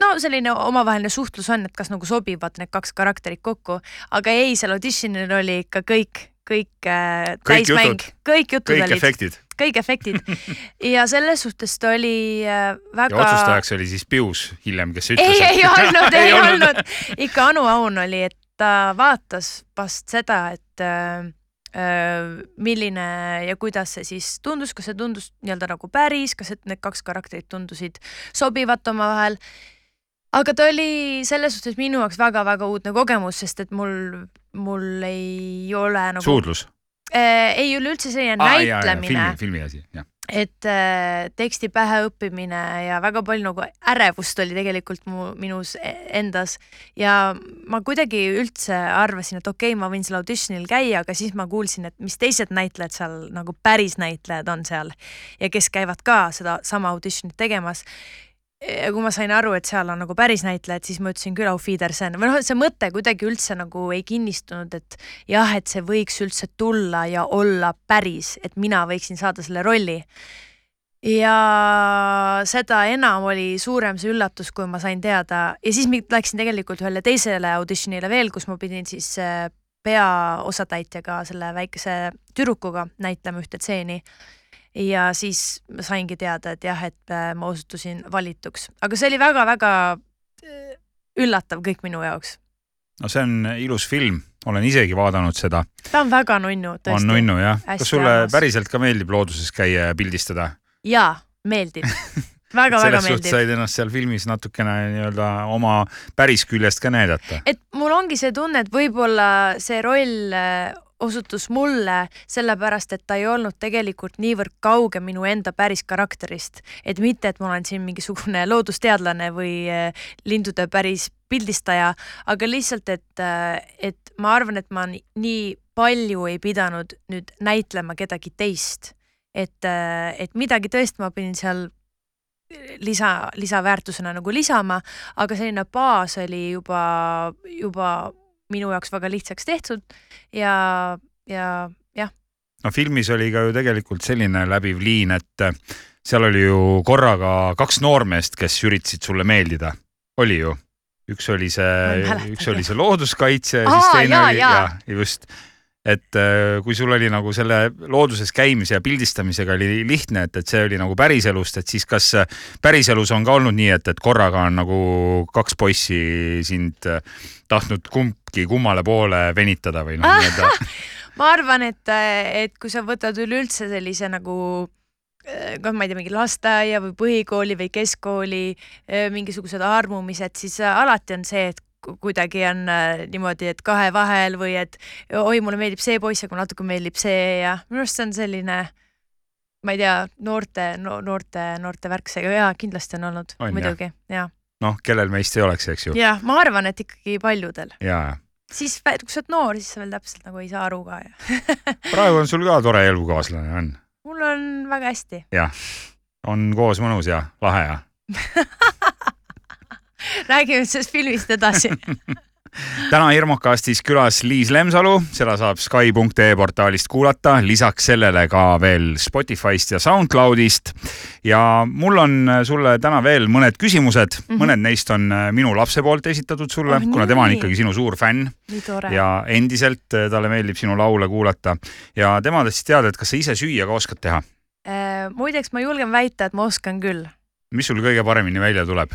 no selline omavaheline suhtlus on, et kas nagu sobivad need kaks karakterit kokku, aga ei, seal auditionil oli ikka kõik, kõik äh, täismäng kõik jutud kõik olid, efektid kõik efektid <laughs> ja selles suhtes ta oli äh, väga. ja otsustajaks oli siis Pius hiljem, kes ütles. ei, ei olnud, <laughs> ei olnud, ikka Anu Aun oli, et ta vaatas vast seda, et äh, äh, milline ja kuidas see siis tundus, kas see tundus nii-öelda nagu päris, kas et need kaks karakterit tundusid sobivat omavahel. Aga ta oli selles suhtes minu jaoks väga-väga uudne kogemus, sest et mul, mul ei ole nagu. suudlus. äh, ei üleüldse selline näitlemine filmi, filmi asi, jah. et äh, teksti pähe õppimine ja väga palju nagu ärevust oli tegelikult mu minus e- endas ja ma kuidagi üldse arvasin, et okei okay,, ma võin seal auditionil käia, aga siis ma kuulsin, et mis teised näitlejad seal nagu päris näitlejad on seal ja kes käivad ka seda sama auditionit tegemas ja kui ma sain aru, et seal on nagu päris näitlejad, siis ma ütlesin küll auf Wiedersehen või noh, see mõte kuidagi üldse nagu ei kinnistunud, et jah, et see võiks üldse tulla ja olla päris, et mina võiksin saada selle rolli. ja seda enam oli suurem see üllatus, kui ma sain teada. Ja siis mi- läksin tegelikult ühele teisele auditionile veel, kus ma pidin siis äh, peaosatäitjaga, selle väikese tüdrukuga näitlema ühte stseeni ja siis ma saingi teada, et jah, et äh, ma osutusin valituks, aga see oli väga-väga äh, üllatav kõik minu jaoks. no see on ilus film, olen isegi vaadanud seda. ta on väga nunnu, on tõesti. nunnu jah. Kas sulle armas. päriselt ka meeldib looduses käia ja pildistada? jaa, meeldib <laughs> väga-väga meeldib. said ennast seal filmis natukene nii-öelda oma päris küljest ka näidata. et mul ongi see tunne, et võib-olla see roll äh, osutus mulle sellepärast, et ta ei olnud tegelikult niivõrd kauge minu enda päris karakterist, et mitte, et ma olen siin mingisugune <laughs> loodusteadlane või äh, lindude päris pildistaja, aga lihtsalt, et, et ma arvan, et ma nii- palju ei pidanud nüüd näitlema kedagi teist, et, et midagi tõesti ma pidin seal lisa, lisaväärtusena nagu lisama, aga selline baas oli juba, juba minu jaoks väga lihtsaks tehtud ja, ja jah, no filmis oli ka ju tegelikult selline läbiv liin, et äh, seal oli ju korraga kaks noormeest, kes üritasid sulle meeldida, oli ju? üks oli see üks oli see looduskaitse siis teine jaa, oli jaa. ja just, et äh, kui sul oli nagu selle looduses käimise ja pildistamisega oli lihtne, et, et see oli nagu päriselust, et siis kas äh, päriselus on ka olnud nii, et, et korraga on nagu kaks poissi sind äh, tahtnud kumbki kummale poole venitada või noh, nii-öelda <laughs> ma arvan, et, et kui sa võtad üleüldse sellise nagu kas ma ei tea, mingi lasteaia või põhikooli või keskkooli mingisugused armumised, siis alati on see, et kuidagi on äh, niimoodi, et kahe vahel või et oi, mulle meeldib see poiss, aga natuke meeldib see ja minu arust see on selline, ma ei tea, noorte no,, noorte, noorte värk, seega jaa, kindlasti on olnud, jah? muidugi, ja. noh, kellel meist ei oleks, eks ju. jah, ma arvan, et ikkagi paljudel. ja, siis, kui sa oled noor, siis sa veel täpselt nagu ei saa aru ka ja <laughs> praegu on sul ka tore elukaaslane, on? mul on väga hästi. on koos mõnus ja lahe ja? <laughs> <laughs> räägime sellest filmist edasi <laughs> täna Hirmukastis külas Liis Lemsalu, seda saab Sky.ee portaalist kuulata, lisaks sellele ka veel Spotify'st ja SoundCloudist. ja mul on sulle täna veel mõned küsimused mm. -hmm. mõned neist on minu lapse poolt esitatud sulle Oh, kuna tema on nii. ikkagi sinu suur fänn nii ja endiselt eh, talle meeldib sinu laule kuulata ja tema tahtis teada, et kas sa ise süüa ka oskad teha, Äh, muideks ma julgen väita, et ma oskan küll. mis sul kõige paremini välja tuleb?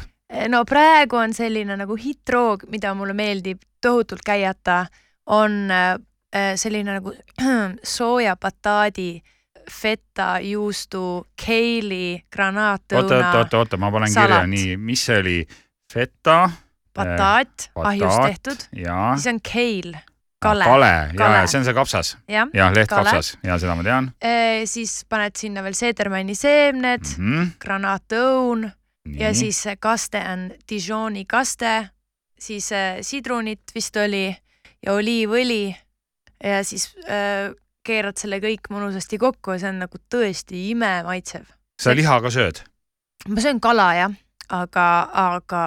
No praegu on selline nagu hittroog, mida mulle meeldib tohutult käiata, on äh, selline nagu <clears throat> sooja bataadi, feta, juustu, keili, oota, oota, oota, oota, ma panen salat. kirja, nii, mis see oli? feta bataat, ahjust bataat tehtud, ja siis on keil, kale, kale ja see on see kapsas jah. ja leht Kale. kapsas ja seda ma tean siis paned sinna veel seedermanni seemned mm. -hmm. granaatõun -hmm. ja siis see kaste on Dijoni kaste, siis äh, sidrunit vist oli ja oliivõli ja siis äh, keerad selle kõik mõnusasti kokku ja see on nagu tõesti imemaitsev. sa liha ka sööd? ma söön kala jah, aga, aga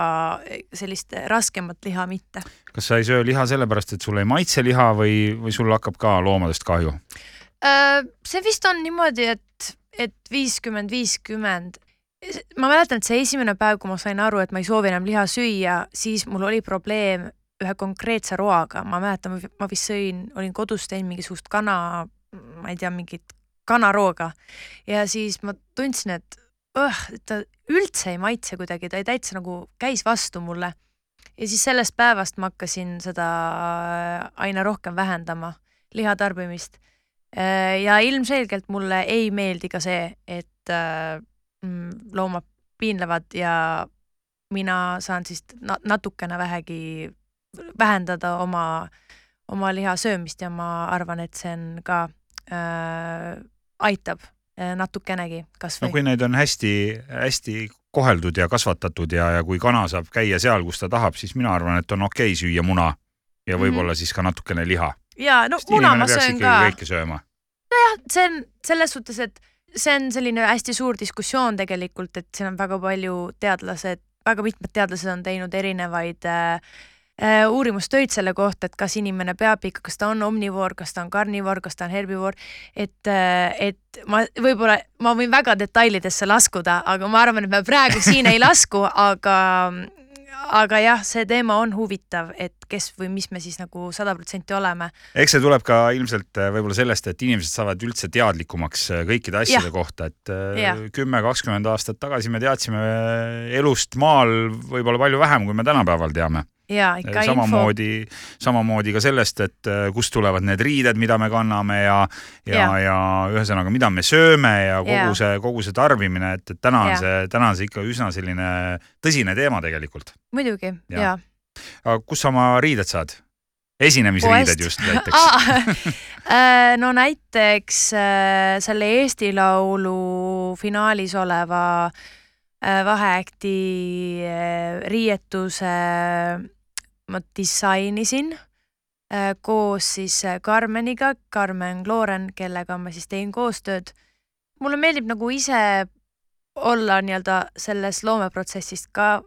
sellist raskemat liha mitte. kas sa ei söö liha sellepärast, et sulle ei maitse liha või, või sul hakkab ka loomadest kahju? Äh, see vist on niimoodi, et, et viiskümmend, viiskümmend. Ma mäletan, et see esimene päev, kui ma sain aru, et ma ei soovi enam liha süüa, siis mul oli probleem ühe konkreetse roaga, ma mäletan, ma vist sõin, olin kodus teinud mingisugust kana, ma ei tea, mingit kanarooga ja siis ma tundsin, et õh, ta üldse ei maitse kuidagi, ta ei täitsa nagu käis vastu mulle. ja siis sellest päevast ma hakkasin seda aina rohkem vähendama, liha tarbimist. ja ilmselgelt mulle ei meeldi ka see, et äh, loomad piinlevad ja mina saan siis na natukene vähegi vähendada oma, oma liha söömist ja ma arvan, et see on ka äh,, aitab äh, natukenegi no kasvõi kui neid on hästi-hästi koheldud ja kasvatatud ja, ja kui kana saab käia seal, kus ta tahab, siis mina arvan, et on okei süüa muna ja võib-olla mm -hmm. siis ka natukene liha. ja no sest muna ma söön ka, kõike sööma. see on selles suhtes, et see on selline hästi suur diskussioon tegelikult, et siin on väga palju teadlased, väga mitmed teadlased on teinud erinevaid äh, äh, uurimustöid selle kohta, et kas inimene peab ikka, kas ta on omnivoor, kas ta on karnivoor, kas ta on herbivoor, et äh,, et ma võib-olla, ma võin väga detailidesse laskuda, aga ma arvan, et me praegu siin ei lasku, aga aga jah, see teema on huvitav, et kes või mis me siis nagu sada protsenti oleme. eks see tuleb ka ilmselt äh, võib-olla sellest, et inimesed saavad üldse teadlikumaks äh, kõikide asjade Jah. kohta, et äh, kümme, kakskümmend aastat tagasi me teadsime elust maal võib-olla palju vähem, kui me tänapäeval teame. Ja ikka samamoodi, samamoodi ka sellest, et äh, kust tulevad need riided, mida me kanname ja, ja, Jaa. ja ühesõnaga, mida me sööme ja kogu Jaa. see, kogu see tarbimine, et, et täna on Jaa. see, täna on see ikka üsna selline tõsine teema tegelikult. muidugi, Jah. jaa aga kust sa oma riided saad? esinemisriided just <laughs> näiteks. Aa, no näiteks äh, selle Eesti Laulu finaalis oleva äh, vaheakti äh, riietuse ma disainisin äh, koos siis äh, Karmeniga, Karmen Klooren, kellega ma siis tegin koostööd. mulle meeldib nagu ise olla nii-öelda selles loomeprotsessist ka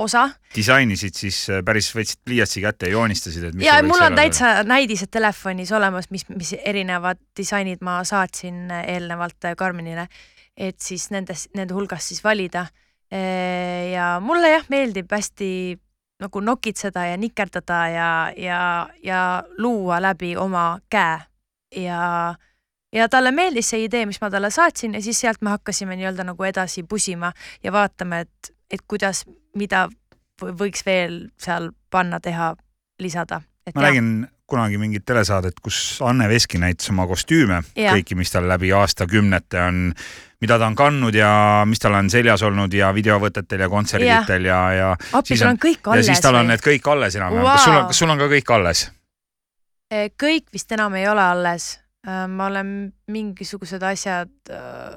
osa disainisid siis äh, päris, võtsid pliiatsi kätte ja joonistasid, et mis ja mul on täitsa näidised telefonis olemas, mis, mis erinevad disainid ma saatsin eelnevalt Karmenile, et siis nendest, nende hulgast siis valida. ja mulle jah, meeldib hästi nagu nokitseda ja nikerdada ja, ja, ja luua läbi oma käe ja ja talle meeldis see idee, mis ma talle saatsin ja siis sealt me hakkasime nii-öelda nagu edasi pusima ja vaatama, et, et kuidas, mida võ- võiks veel seal panna, teha, lisada. ma nägin kunagi mingit telesaadet, kus Anne Veski näitas oma kostüüme, kõiki, mis tal läbi aastakümnete on, mida ta on kandnud ja mis tal on seljas olnud ja videovõtetel ja kontserditel ja, ja appi, siis sul on- kõik ja alles siis tal on need kõik alles enam-vähem wow.. kas sul on, kas sul on ka kõik alles? Eh, kõik vist enam ei ole alles. ma olen mingisugused asjad äh,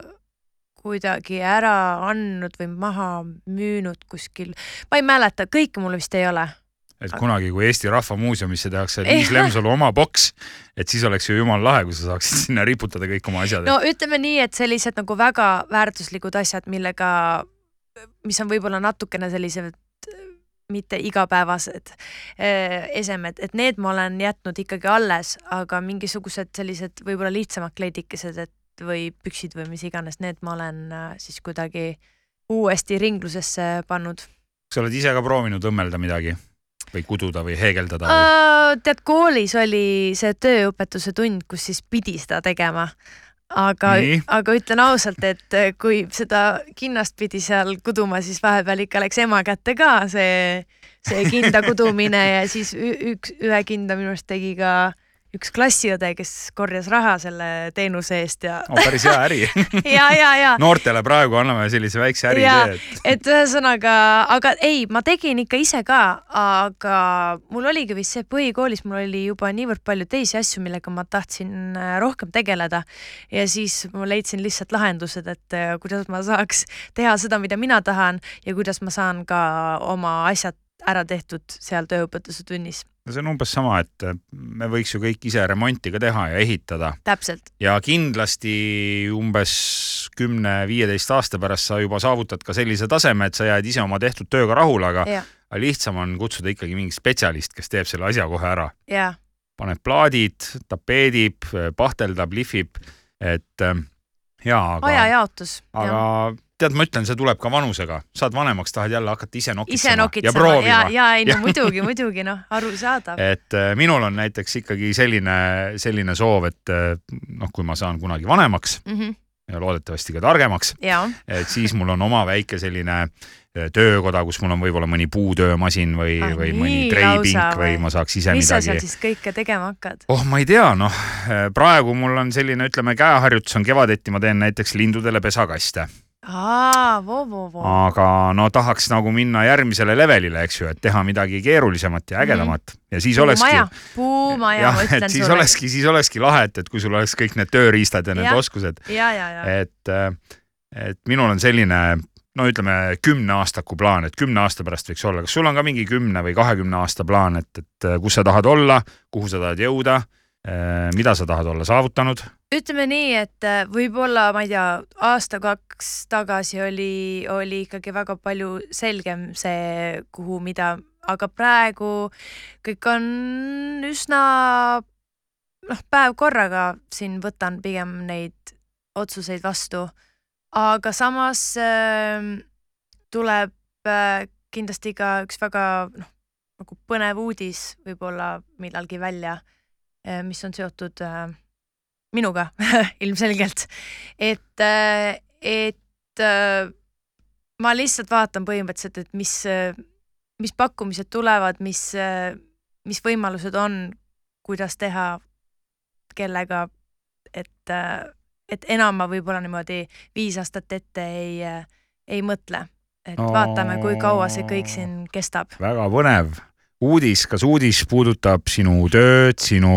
kuidagi ära andnud või maha müünud kuskil. ma ei mäleta, kõike mul vist ei ole. Et kunagi, kui Eesti Rahva Muuseumisse tehakse <laughs> Liis. Lemsalu oma boks, et siis oleks ju jumala lahe, kui sa saaksid sinna riputada kõik oma asjad no ütleme nii, et sellised nagu väga väärtuslikud asjad, millega, mis on võib-olla natukene sellised äh, mitte igapäevased eh, esemed, et need ma olen jätnud ikkagi alles, aga mingisugused sellised võib-olla lihtsamad kleidikesed, et või püksid või mis iganes, need ma olen äh, siis kuidagi uuesti ringlusesse pannud. sa oled ise ka proovinud õmmelda midagi või kududa või heegeldada või? Uh, tead, koolis oli see tööõpetuse tund, kus siis pidi seda tegema. aga aga ütlen ausalt, et äh, kui seda kinnast pidi seal kuduma, siis vahepeal ikka läks ema kätte ka see, see kinda kudumine ja siis üks, ühe kinda minu arust tegi ka üks klassiõde, kes korjas raha selle teenuse eest ja, oh, päris hea äri. <laughs> Ja, ja, ja. Noortele praegu anname sellise väikse äri idee, et et ühesõnaga, aga ei, ma tegin ikka ise ka, aga mul oligi vist see põhikoolis, mul oli juba niivõrd palju teisi asju, millega ma tahtsin äh, rohkem tegeleda. Ja siis ma leidsin lihtsalt lahendused, et äh, kuidas ma saaks teha seda, mida mina tahan ja kuidas ma saan ka oma asjad ära tehtud seal tööõpetuse tunnis. no see on umbes sama, et me võiks ju kõik ise remonti ka teha ja ehitada täpselt, ja kindlasti umbes kümne-viieteist aasta pärast sa juba saavutad ka sellise taseme, et sa jääd ise oma tehtud tööga rahule, aga ja, aga lihtsam on kutsuda ikkagi mingi spetsialist, kes teeb selle asja kohe ära. ja paneb plaadid, tapeedib, pahteldab, lihvib, et ähm, jaa, aga, ajajaotus. aga tead, ma ütlen, see tuleb ka vanusega, saad vanemaks, tahad jälle hakata ise nokitsema ise ja nokitsema ja, proovima ja, ja ei no <laughs> muidugi, muidugi noh, arusaadav. et äh, minul on näiteks ikkagi selline, selline soov, et äh, noh, kui ma saan kunagi vanemaks Mm -hmm. ja loodetavasti ka targemaks, et siis mul on oma väike selline äh, töökoda, kus mul on võib-olla mõni puutöömasin või Ah,, või mõni treipink või ma saaks ise mis sa seal midagi. siis kõike tegema hakkad? oh, ma ei tea, noh, praegu mul on selline, ütleme, käeharjutus on kevadeti, ma teen näiteks lindudele pesakaste, aa, voo, voo, voo. aga no tahaks nagu minna järgmisele levelile, eks ju, et teha midagi keerulisemat ja ägedamat. Mm ja siis olekski puumaja, ma, ütlen et siis sulle. olekski, siis olekski lahe, et, et kui sul oleks kõik need tööriistad ja need Jah. oskused, ja, ja, ja, et, et minul on selline no ütleme kümneaastaku plaan, et kümne aasta pärast võiks olla, kas sul on ka mingi kümne või kahekümne aasta plaan, et, et kus sa tahad olla, kuhu sa tahad jõuda, mida sa tahad olla saavutanud? ütleme nii, et äh, võib-olla, ma ei tea, aasta-kaks tagasi oli, oli ikkagi väga palju selgem see, kuhu, mida, aga praegu kõik on üsna noh, päev korraga siin võtan pigem neid otsuseid vastu, aga samas äh, tuleb äh, kindlasti ka üks väga noh, nagu põnev uudis võib-olla millalgi välja, mis on seotud äh, minuga <laughs> ilmselgelt, et, et äh, ma lihtsalt vaatan põhimõtteliselt, et mis, mis pakkumised tulevad, mis, mis võimalused on, kuidas teha, kellega, et, et enam ma võib-olla niimoodi viis aastat ette ei, ei mõtle, et vaatame, kui kaua see kõik siin kestab. väga põnev uudis, kas uudis puudutab sinu tööd, sinu,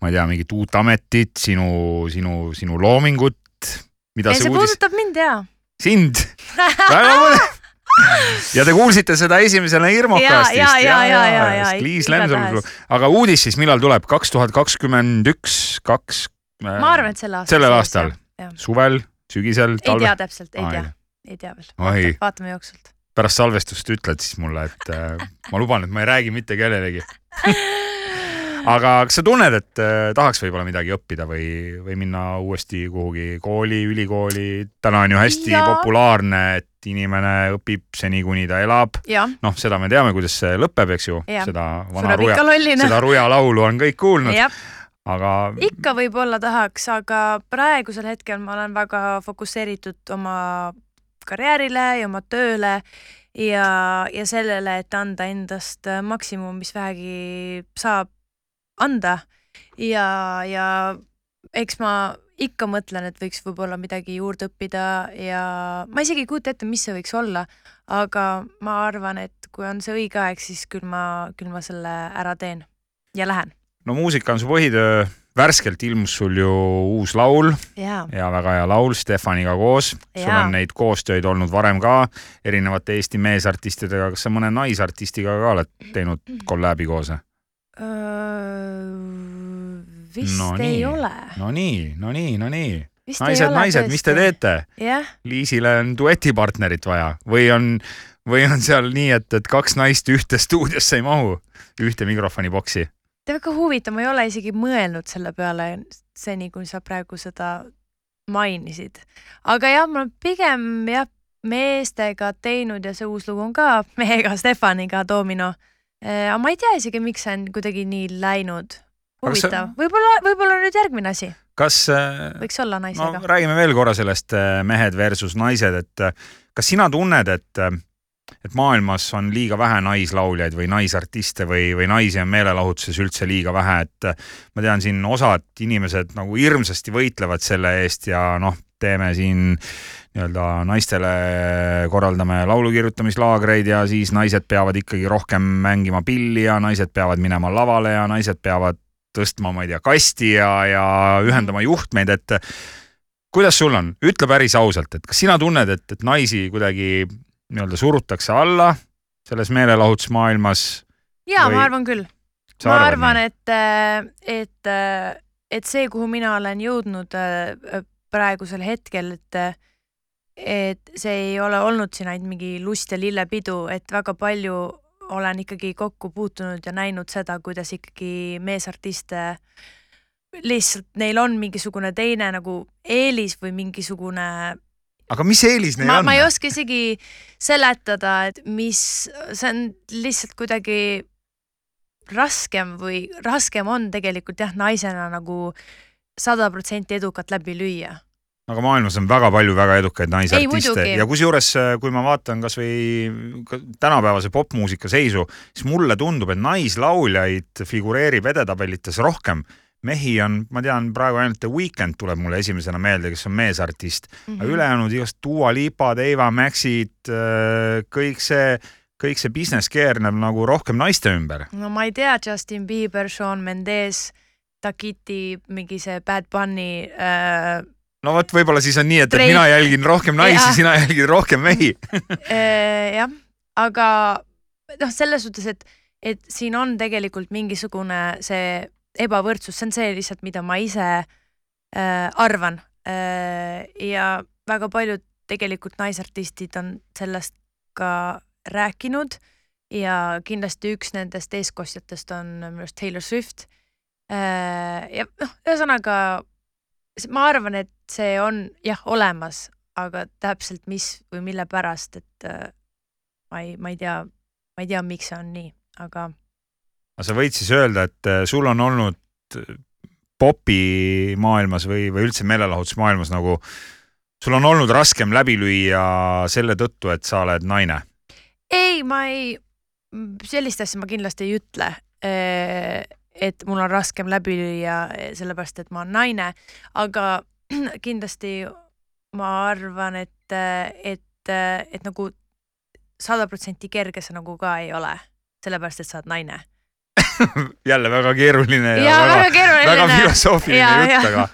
ma ei tea, mingit uut ametit, sinu, sinu, sinu loomingut, mida ei, see, see uudis, puudutab mind jaa. sind, <laughs> väga põnev. ja te kuulsite seda esimesele Irmokastist. Ja, ja, ja, ja, ja, ja, Liis. Lemsalu, aga uudis siis millal tuleb, kaks tuhat kakskümmend üks, kaks. ma arvan, et sel aastal. sellel aastal. suvel, sügisel, ei tea talvel, täpselt, ei tea ei, tea veel. Vaatame jooksvalt. Pärast salvestust ütled siis mulle, et äh, ma luban, et ma ei räägi mitte kellelegi. aga kas sa tunned, et äh, tahaks võib-olla midagi õppida või, või minna uuesti kuhugi kooli, ülikooli? täna on ju hästi ja. Populaarne, et inimene õpib seni, kuni ta elab. noh, seda me teame, kuidas see lõpeb, eks ju, seda vana ruja seda ruja laulu on kõik kuulnud, jah, aga ikka võib-olla tahaks, aga praegusel hetkel ma olen väga fokusseeritud oma karjäärile ja oma tööle ja, ja sellele, et anda endast maksimum, mis vähegi saab anda ja, ja eks ma ikka mõtlen, et võiks võib-olla midagi juurde õppida ja ma isegi ei kujuta ette, mis see võiks olla, aga ma arvan, et kui on see õige aeg, siis küll ma, küll ma selle ära teen ja lähen. no muusika on su põhitöö, värskelt ilmus sul ju uus laul ja, ja väga hea laul Stefaniga koos. sul on neid koostööd olnud varem ka erinevate Eesti meesartistidega, kas sa mõne naisartistiga ka oled teinud kolläbi koos? vist No ei nii. ole. no nii, no nii, no nii. Vist naised, naised, mis te teete? jah, Liisile on duetipartnerit vaja või on, või on seal nii, et, et kaks naist ühte stuudiosse ei mahu, ühte mikrofoni boksi? väga huvitav, ma ei ole isegi mõelnud selle peale seni, kui sa praegu seda mainisid. aga jah, ma pigem jah, meestega teinud ja see uus lugu on ka mehega, Stefaniga, Domino. aga ma ei tea isegi, miks see on kuidagi nii läinud. Huvitav, võib-olla, võib-olla nüüd järgmine asi kas äh, võiks olla naisega no, räägime veel korra sellest äh, mehed versus naised, et kas sina tunned, et et maailmas on liiga vähe naislauljaid või naisartiste või, või naisi on meelelahutuses üldse liiga vähe, et äh, ma tean siin osad inimesed nagu hirmsasti võitlevad selle eest ja noh, teeme siin nii-öelda naistele korraldame laulu kirjutamislaagreid ja siis naised peavad ikkagi rohkem mängima pilli ja naised peavad minema lavale ja naised peavad tõstma, ma ei tea, kasti ja, ja ühendama juhtmeid, et kuidas sul on, ütle päris ausalt, et kas sina tunned, et, et naisi kuidagi nii-öelda surutakse alla selles meelelahutusmaailmas? ja või- ma arvan küll. Ma arvan, et, et, et see, kuhu mina olen jõudnud äh, praegusel hetkel, et, et see ei ole olnud siin ainult mingi lust ja lillepidu, et väga palju olen ikkagi kokku puutunud ja näinud seda, kuidas ikkagi meesartiste lihtsalt neil on mingisugune teine nagu eelis või mingisugune aga mis eelis neil ma, on? ma ei oska isegi seletada, et mis, see on lihtsalt kuidagi raskem või raskem on tegelikult jah, naisena nagu sada protsenti edukat läbi lüüa. aga maailmas on väga palju väga edukaid naisartiste ja kusjuures, kui ma vaatan kasvõi ka tänapäevase popmuusika seisu, siis mulle tundub, et naislauljaid figureerib edetabelites rohkem. Mehi on, ma tean praegu ainult The Weeknd tuleb mulle esimesena meelde, kes on meesartist mm, Mhm. aga ülejäänud igast Dua Lipad, Eva Maxid, kõik see, kõik see business keerneb nagu rohkem naiste ümber. no ma ei tea, Justin Bieber, Shawn Mendes, Takiti, mingi see Bad Bunny äh, no vot, võib-olla siis on nii, et, et mina jälgin rohkem naisi, sina jälgid rohkem mehi. <laughs> äh, jah, aga noh, selles suhtes, et, et siin on tegelikult mingisugune see ebavõrdsus, see on see lihtsalt, mida ma ise äh, arvan äh, ja väga paljud tegelikult naisartistid on sellest ka rääkinud ja kindlasti üks nendest eeskostjatest on minu arust Taylor Swift äh,. ja noh, ühesõnaga ma arvan, et see on jah olemas, aga täpselt mis või mille pärast, et äh, ma ei, ma ei tea, ma ei tea, miks see on nii, aga aga sa võid siis öelda, et äh, sul on olnud popimaailmas või, või üldse meelelahutusmaailmas nagu, sul on olnud raskem läbi lüüa selle tõttu, et sa oled naine? ei, ma ei, sellist asja ma kindlasti ei ütle. et mul on raskem läbi lüüa, sellepärast et ma olen naine, aga <clears throat> kindlasti ma arvan, et, et, et nagu sada protsenti kerge see nagu ka ei ole, sellepärast et sa oled naine. <laughs> jälle väga keeruline ja, ja väga, väga keeruline. väga filosoofiline Ja, jutt, aga,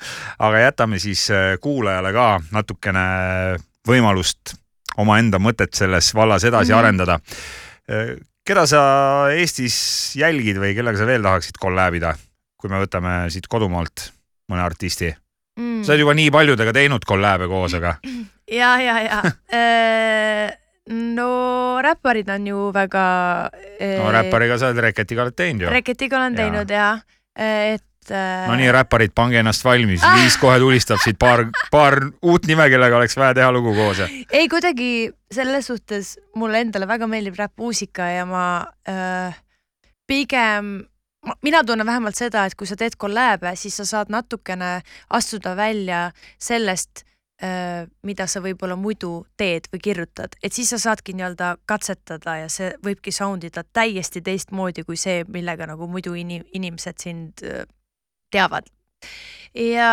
aga jätame siis äh, kuulajale ka natukene võimalust omaenda mõtet selles vallas edasi mm. -hmm. arendada. keda sa Eestis jälgid või kellega sa veel tahaksid kolläbida, kui me võtame siit kodumaalt mõne artisti? mm. sa oled juba nii paljudega teinud kolläbe koos, aga ja, ja, ja no räpparid on ju väga. no räppariga sa oled Reketiga oled teinud ju. Reketiga olen teinud ja, et. äh, no nii, räpparid, pange ennast valmis, Liis kohe tulistab siit paar, paar uut nime, kellega oleks vaja teha lugu koos ja ei kuidagi selles suhtes mulle endale väga meeldib räppmuusika ja ma äh, pigem, mina tunnen vähemalt seda, et kui sa teed kolläbe, siis sa saad natukene astuda välja sellest mida sa võib-olla muidu teed või kirjutad, et siis sa saadki nii-öelda katsetada ja see võibki sound ida täiesti teistmoodi kui see, millega nagu muidu ini-, inimesed sind öö, teavad. ja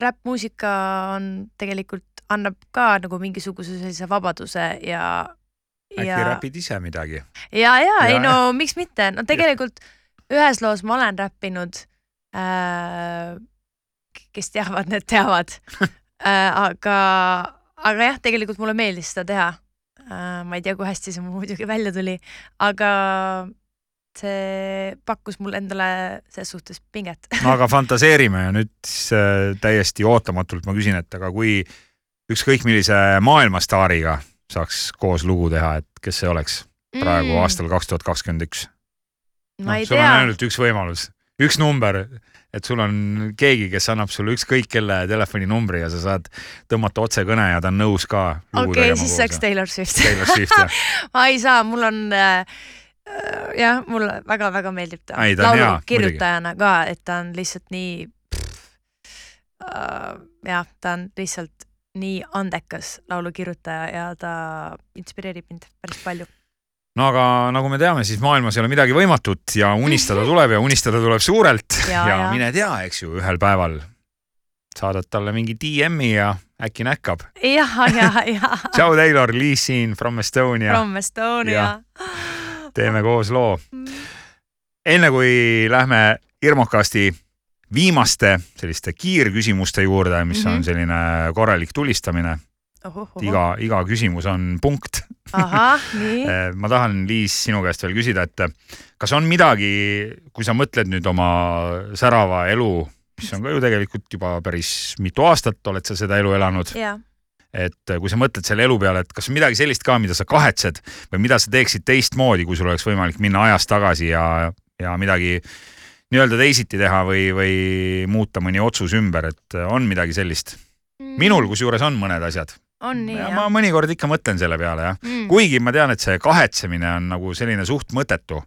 räppmuusika on tegelikult, annab ka nagu mingisuguse sellise vabaduse ja äkki ja räpid ise midagi? ja, ja Ja- ei no miks mitte, no tegelikult ühes loos ma olen räppinud äh,. kes teavad, need teavad <laughs> äh,. aga, aga jah, tegelikult mulle meeldis seda teha äh,. ma ei tea, kui hästi see <laughs> muidugi välja tuli, aga see pakkus mulle endale ses suhtes pinget. <laughs> no aga fantaseerime ja nüüd siis äh, täiesti ootamatult ma küsin, et aga kui ükskõik millise maailmastaariga saaks koos lugu teha, et kes see oleks praegu mm. aastal kaks tuhat kakskümmend üks? ma ei sul on tea, ainult üks võimalus, üks number, et sul on keegi, kes annab sulle ükskõik kelle telefoninumbri ja sa saad tõmmata otsekõne ja ta on nõus ka. okei, siis oleks Taylor Swift. Taylor Swift jah, <laughs> ma ei saa, mul on äh, jah, mulle väga-väga meeldib ta, Ei, ta on hea, laulu muidugi. kirjutajana ka, et ta on lihtsalt nii äh, jah, ta on lihtsalt nii andekas laulukirjutaja ja ta inspireerib mind päris palju. No aga nagu me teame, siis maailmas ei ole midagi võimatut ja unistada tuleb ja unistada tuleb suurelt ja, Ja, ja mine tea, eks ju, ühel päeval saadad talle mingi DM-i ja äkki näkkab. ja, ja, ja tšau, Taylor, Liis siin from Estonia, From Estonia teeme koos loo. enne kui lähme Irmokasti viimaste selliste kiirküsimuste juurde, mis mm -hmm. Mhm. on selline korralik tulistamine, iga, iga küsimus on punkt. ahah, nii. <laughs> ma tahan, Liis, sinu käest veel küsida, et kas on midagi, kui sa mõtled nüüd oma särava elu, mis on ka ju tegelikult juba päris mitu aastat oled sa seda elu elanud, ja, et kui sa mõtled selle elu peale, et kas on midagi sellist ka, mida sa kahetsed või mida sa teeksid teistmoodi, kui sul oleks võimalik minna ajas tagasi ja, ja midagi nii-öelda teisiti teha või, või muuta mõni otsus ümber, et on midagi sellist? minul kusjuures on mõned asjad on nii ja jah ma mõnikord ikka mõtlen selle peale jah, mm.? kuigi ma tean, et see kahetsemine on nagu selline suht mõttetu.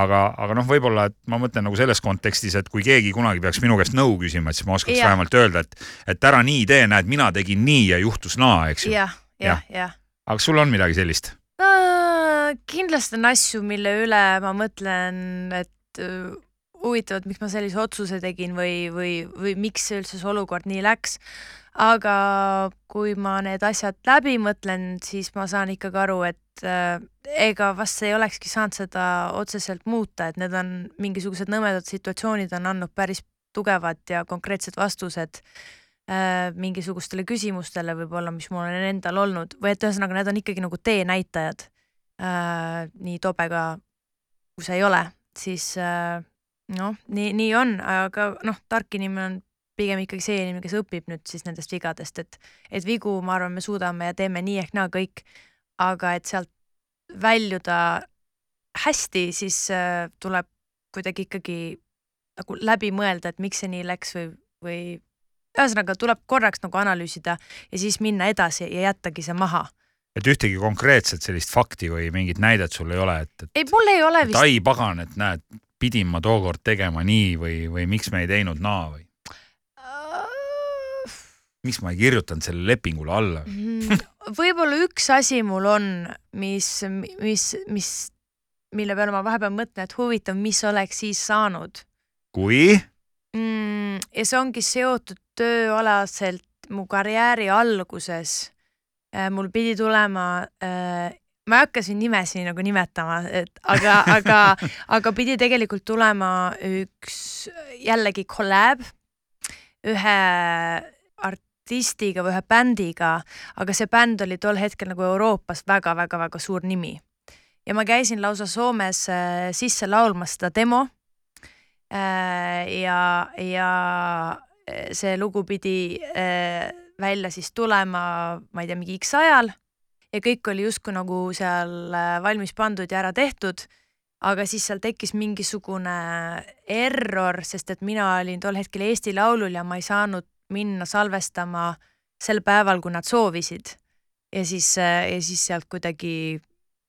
aga, aga noh, võib-olla, et ma mõtlen nagu selles kontekstis, et kui keegi kunagi peaks minu käest nõu küsima, et siis ma oskaks Jah. vähemalt öelda, et, et ära nii tee, näed, mina tegin nii ja juhtus naa, eks ju. jah, jah, jah. aga sul on midagi sellist? kindlasti on asju, mille üle ma mõtlen, et öö, huvitav, et miks ma sellise otsuse tegin või, või, või miks üldse see olukord nii läks. Aga kui ma need asjad läbi mõtlen, siis ma saan ikkagi aru, et äh, ega vast ei olekski saanud seda otseselt muuta, et need on mingisugused nõmedad situatsioonid on andnud päris tugevad ja konkreetsed vastused äh, mingisugustele küsimustele võib-olla, mis mul on endal olnud või et ühesõnaga, need on ikkagi nagu teenäitajad äh,. nii tobe ka, kui see ei ole, siis äh, noh, nii, nii on, aga noh, tark inimene on pigem ikkagi see inimene, kes õpib nüüd siis nendest vigadest, et, et vigu, ma arvan, me suudame ja teeme nii ehk naa kõik, aga et sealt väljuda hästi, siis äh, tuleb kuidagi ikkagi nagu läbi mõelda, et miks see nii läks või, või ühesõnaga tuleb korraks nagu analüüsida ja siis minna edasi ja jättagi see maha. et ühtegi konkreetset sellist fakti või mingit näidet sul ei ole, et, et, ei, mul ei ole vist ai pagan, et näed, pidin ma tookord tegema nii või, või miks me ei teinud naa või miks ma ei kirjutanud sellele lepingule alla? Mm, võib-olla üks asi mul on, mis, mis, mis, mille peale ma vahepeal mõtlen, et huvitav, mis oleks siis saanud kui? mm,. ja see ongi seotud tööalaselt mu karjääri alguses. mul pidi tulema äh, ma ei hakka siin nimesid nagu nimetama, et aga, aga, <laughs> aga pidi tegelikult tulema üks jällegi kolläb ühe artistiga või ühe bändiga, aga see bänd oli tol hetkel nagu Euroopas väga-väga-väga suur nimi. ja ma käisin lausa Soomes äh, sisse laulmas seda demo äh,. ja, ja see lugu pidi äh, välja siis tulema, ma ei tea, mingi X ajal ja kõik oli justkui nagu seal äh, valmis pandud ja ära tehtud aga siis seal tekkis mingisugune error, sest et mina olin tol hetkel Eesti Laulul ja ma ei saanud minna salvestama sel päeval, kui nad soovisid. ja siis, ja siis sealt kuidagi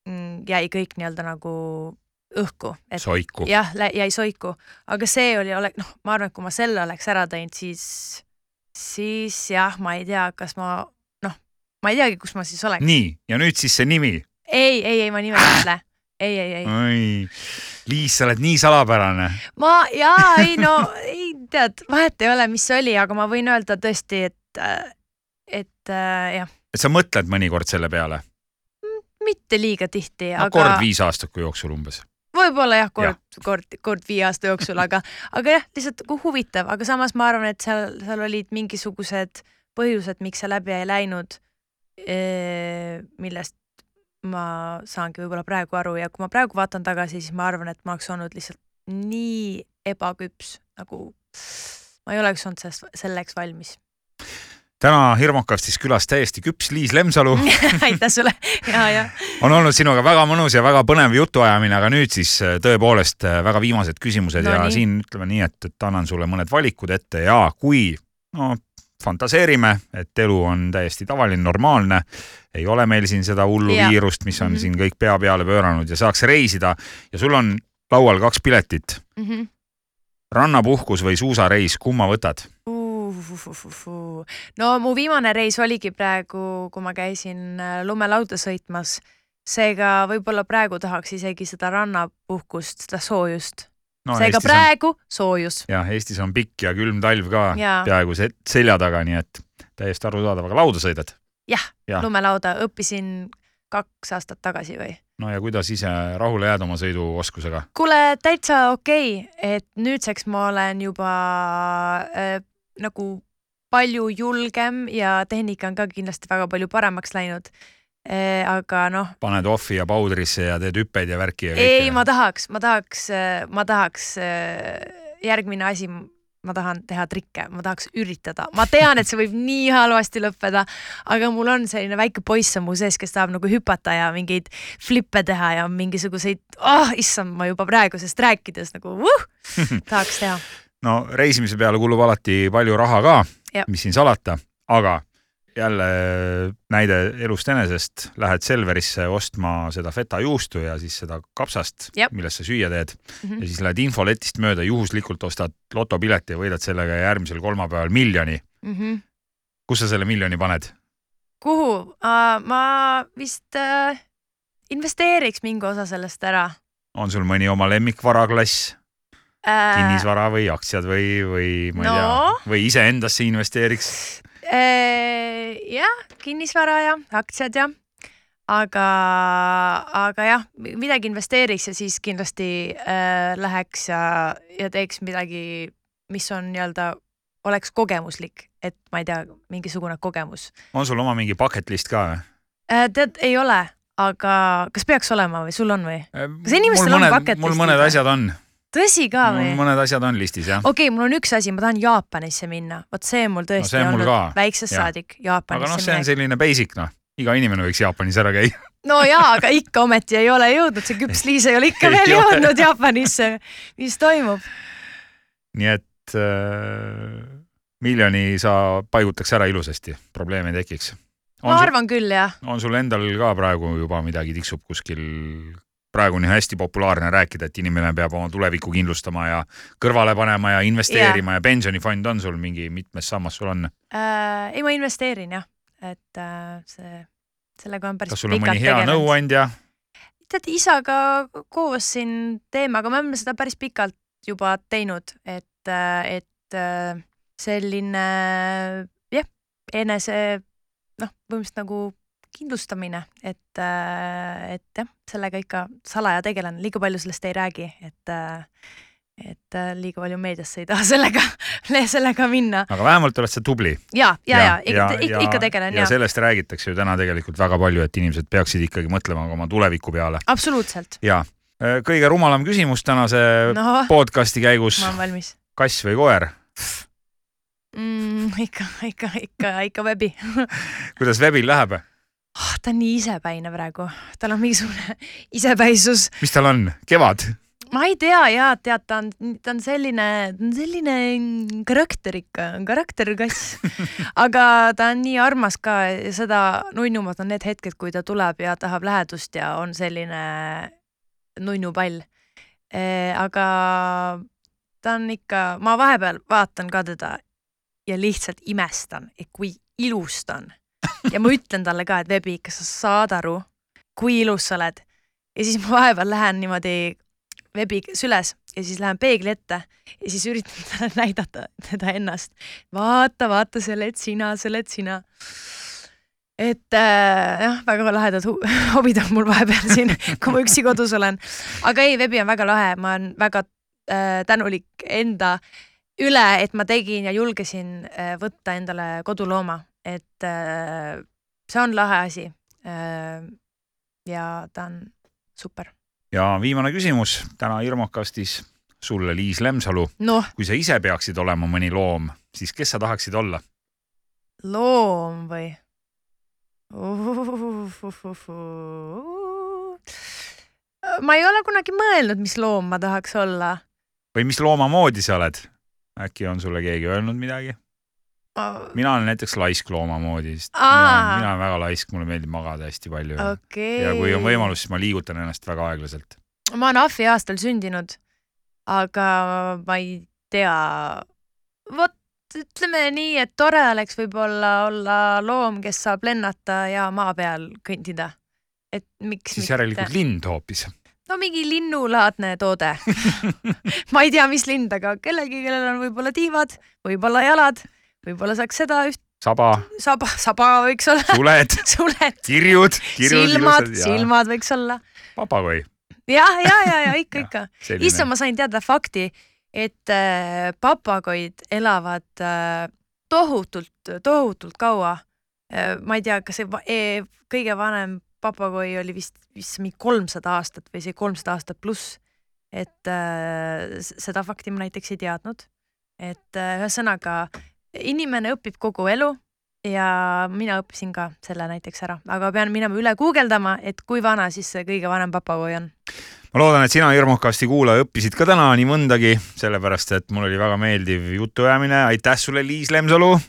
mm, jäi kõik nii-öelda nagu õhku, soiku. jah, jäi soiku, aga see oli, ole-, noh, ma arvan, et kui ma selle oleks ära teinud, siis, siis jah, ma ei tea, kas ma noh, ma ei teagi, kus ma siis oleks. nii, ja nüüd siis see nimi. ei, ei, ei, ma nime ei ütle. ei, ei, ei. Liis, sa oled nii salapärane. ma jaa, ei no ei tead, vahet ei ole, mis see oli, aga ma võin öelda tõesti, et, et äh, jah, et sa mõtled mõnikord selle peale mitte liiga tihti, no,, aga kord viisaastaku jooksul umbes. võib-olla jah, kord, kord, kord viie aasta jooksul, aga, aga jah, lihtsalt nagu huvitav, aga samas ma arvan, et seal, seal olid mingisugused põhjused, miks see läbi ei läinud. millest ma saangi võib-olla praegu aru ja kui ma praegu vaatan tagasi, siis ma arvan, et ma oleks olnud lihtsalt nii ebaküps nagu ma ei oleks olnud sellest, selleks valmis. täna Hirmukastis külas täiesti küps Liis Lemsalu. <laughs> aitäh sulle ja, ja on olnud sinuga väga mõnus ja väga põnev jutuajamine, aga nüüd siis äh, tõepoolest äh, väga viimased küsimused No ja nii. siin ütleme nii, et, et annan sulle mõned valikud ette ja kui no fantaseerime, et elu on täiesti tavaline, normaalne, ei ole meil siin seda hullu Jaa. viirust, mis on Mhm. siin kõik pea peale pööranud ja saaks reisida ja sul on laual kaks piletit, mm. -hmm. rannapuhkus või suusareis, kumma võtad? no mu viimane reis oligi praegu, kui ma käisin lumelauda sõitmas. seega võib-olla praegu tahaks isegi seda rannapuhkust, seda soojust no,. seega Eestis on- praegu soojus. jah, Eestis on pikk ja külm talv ka Jaa. peaaegu se- selja taga, nii et täiesti arusaadav, aga lauda sõidad? jah Jah., lumelauda õppisin kaks aastat tagasi või? no ja kuidas ise rahule jääd oma sõiduoskusega? kuule, täitsa okei okay., et nüüdseks ma olen juba äh, nagu palju julgem ja tehnika on ka kindlasti väga palju paremaks läinud. Aga noh, paned ohvi ja paudrisse ja teed hüppeid ja värki ja ei, ma tahaks, ma tahaks, ma tahaks äh, järgmine asi, ma tahan teha trikke, ma tahaks üritada, ma tean, et see võib nii halvasti lõppeda, aga mul on selline väike poiss on mu sees, kes tahab nagu hüpata ja mingeid flippe teha ja mingisuguseid, ah oh, issand, ma juba praegusest rääkides nagu uh, <laughs> tahaks teha. no reisimise peale kulub alati palju raha ka mis siin salata, aga jälle näide elust enesest, lähed Selverisse ostma seda feta juustu ja siis seda kapsast millest sa süüa teed Mhm. ja siis lähed infoletist mööda, juhuslikult ostad lotopileti ja võidad sellega järgmisel kolmapäeval miljoni. Mm -hmm. kus sa selle miljoni paned? kuhu uh,? ma vist uh, investeeriks mingi osa sellest ära on sul mõni oma lemmikvaraklass, uh,. kinnisvara või aktsiad või, või ma ei No. tea, või iseendasse investeeriks? Äh, jah, kinnisvara ja aktsiad ja, aga, aga jah, midagi investeeriks ja siis kindlasti äh, läheks ja, ja teeks midagi, mis on nii-öelda, oleks kogemuslik, et ma ei tea, mingisugune kogemus on sul oma mingi bucket list ka või? äh,. tead, ei ole, aga kas peaks olema või sul on või? kas inimestel on bucket mul listid mõned asjad on, tõsi ka või? mõned asjad on listis jah. okei okay,, mul on üks asi, ma tahan Jaapanisse minna, vot see on mul tõesti see on mul olnud väiksest Jah. saadik aga Jaapanisse noh, see on selline basic noh, iga inimene võiks Jaapanis ära käia. no jaa, aga ikka ometi ei ole jõudnud, see küps Liis ei ole ikka Ei veel ole. jõudnud Jaapanisse. mis toimub? nii et äh, miljoni sa paigutaks ära ilusasti, probleeme ei tekiks. ma on sul, arvan küll jah. on sul endal ka praegu juba midagi tiksub kuskil, praegu on ju hästi populaarne rääkida, et inimene peab oma tulevikku kindlustama ja kõrvale panema ja investeerima ja pensionifond on sul mingi, mitmes sammas sul on? Äh, ei, ma investeerin jah, et äh, see, sellega on päris kas sul on mõni hea? nõuandja? tead, isaga koos siin teeme, aga me oleme seda päris pikalt juba teinud, et, et äh, selline jah, enese noh, põhimõtteliselt nagu kindlustamine, et, et jah, sellega ikka salaja tegelen, liiga palju sellest ei räägi, et, et äh, liiga palju meediasse ei taha <laughs> sellega, sellega minna. aga vähemalt oled sa tubli. ja, ja, ja ikka, ikka, ikka tegelen ja ja, sellest räägitakse ju täna tegelikult väga palju, et inimesed peaksid ikkagi mõtlema oma tuleviku peale. absoluutselt. ja kõige rumalam küsimus tänase no. podcasti käigus ma, olen valmis kass või koer? mm,. ikka, ikka, ikka, ikka vebi <laughs> kuidas vebil läheb? oh,. ta on nii isepäine praegu, tal on mingisugune <laughs> isepäisus. mis tal on, kevad? ma ei tea ja tead, ta on, ta on selline, ta on selline karakter ikka, karakterkass. <laughs> aga ta on nii armas ka ja seda nunnumad on need hetked, kui ta tuleb ja tahab lähedust ja on selline nunnupall. aga ta on ikka, ma vahepeal vaatan ka teda ja lihtsalt imestan, et kui ilus ta on. Ja ma ütlen talle ka, et Vebi, kas sa saad aru, kui ilus sa oled. ja siis ma vahepeal lähen niimoodi veebi süles ja siis lähen peegli ette ja siis üritan <laughs> talle näidata teda ennast. vaata, vaata, sa oled sina, sa oled sina. et äh, jah, väga lahedad <laughs> hobid on mul vahepeal siin, kui ma üksi kodus olen. aga ei, veebi on väga lahe, ma olen väga äh, tänulik enda üle, et ma tegin ja julgesin äh, võtta endale kodulooma, et äh, see on lahe asi äh,. ja ta on super. ja viimane küsimus täna Irmokastis sulle, Liis Lemsalu. noh, kui sa ise peaksid olema mõni loom, siis kes sa tahaksid olla? loom või? ma ei ole kunagi mõelnud, mis loom ma tahaks olla. või mis looma moodi sa oled? äkki on sulle keegi öelnud midagi? Mina olen näiteks laisk looma moodi, sest mina, mina olen väga laisk, mulle meeldib magada hästi palju ja, okei. ja kui on võimalus, siis ma liigutan ennast väga aeglaselt. ma olen ahvi aastal sündinud, aga ma ei tea. vot ütleme nii, et tore oleks võib-olla olla loom, kes saab lennata ja maa peal kõndida. et miks siis järelikult lind hoopis. no mingi linnulaadne toode <laughs> <laughs> ma ei tea, mis lind, aga kellelgi, kellel on võib-olla tiivad, võib-olla jalad, võib-olla saaks seda üht saba, saba, saba võiks olla suled, <laughs> suled, kirjud, kirjud silmad, silmad võiks olla. papagoi. ja, ja, ja, ja ikka, <laughs> ikka. issand, ma sain teada fakti, et äh, papagoid elavad äh, tohutult, tohutult kaua äh,. ma ei tea, kas see va- e, kõige vanem papagoi oli vist, vist mingi kolmsada aastat või see kolmsada aastat pluss. et äh, seda fakti ma näiteks ei teadnud. et äh, ühesõnaga inimene õpib kogu elu ja mina õppisin ka selle näiteks ära, aga pean minema üle guugeldama, et kui vana siis see kõige vanem papagoi on. ma loodan, et sina, Irmokasti kuulaja, õppisid ka täna nii mõndagi, sellepärast et mul oli väga meeldiv jutuajamine. aitäh sulle, Liis Lemsalu.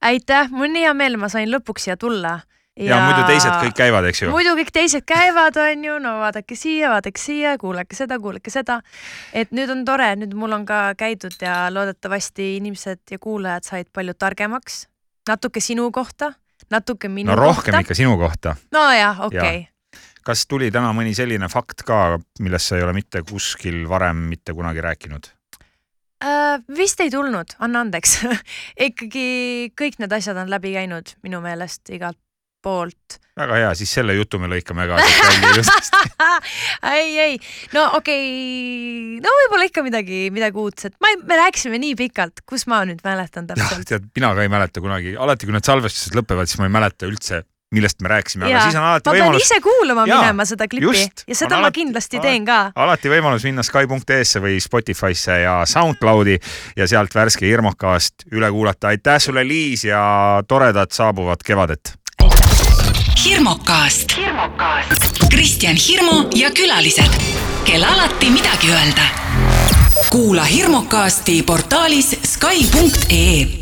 aitäh, mul on nii hea meel, ma sain lõpuks siia tulla. Ja, ja muidu teised kõik käivad, eks ju? muidu kõik teised käivad, on ju, no vaadake siia, vaadake siia, kuulake seda, kuulake seda. et nüüd on tore, nüüd mul on ka käidud ja loodetavasti inimesed ja kuulajad said palju targemaks. natuke sinu kohta, natuke minu no rohkem kohta. ikka sinu kohta. nojah, okei okay. kas tuli täna mõni selline fakt ka, millest sa ei ole mitte kuskil varem mitte kunagi rääkinud? äh,. vist ei tulnud, anna andeks <laughs> ikkagi kõik need asjad on läbi käinud minu meelest igalt poolt väga hea, siis selle jutu me lõikame ka <laughs> ei, ei, no okei okay., no võib-olla ikka midagi, midagi uudset, ma ei, me rääkisime nii pikalt, kus ma nüüd mäletan täpselt. tead, mina ka ei mäleta kunagi, alati kui need salvestused lõpevad, siis ma ei mäleta üldse, millest me rääkisime, aga siis on alati ma pean võimalus, ise kuulama Jaa, minema seda klippi just. ja seda ma alati- kindlasti alati- teen ka. alati võimalus minna Skype.ee-sse või Spotify'sse ja SoundCloudi ja sealt värske Irmokast üle kuulata. aitäh sulle, Liis ja toredat saabuvat kevadet hirmukast. Kristjan Hirmu ja külalised, kel alati midagi öelda. kuula Hirmukasti portaalis Sky.ee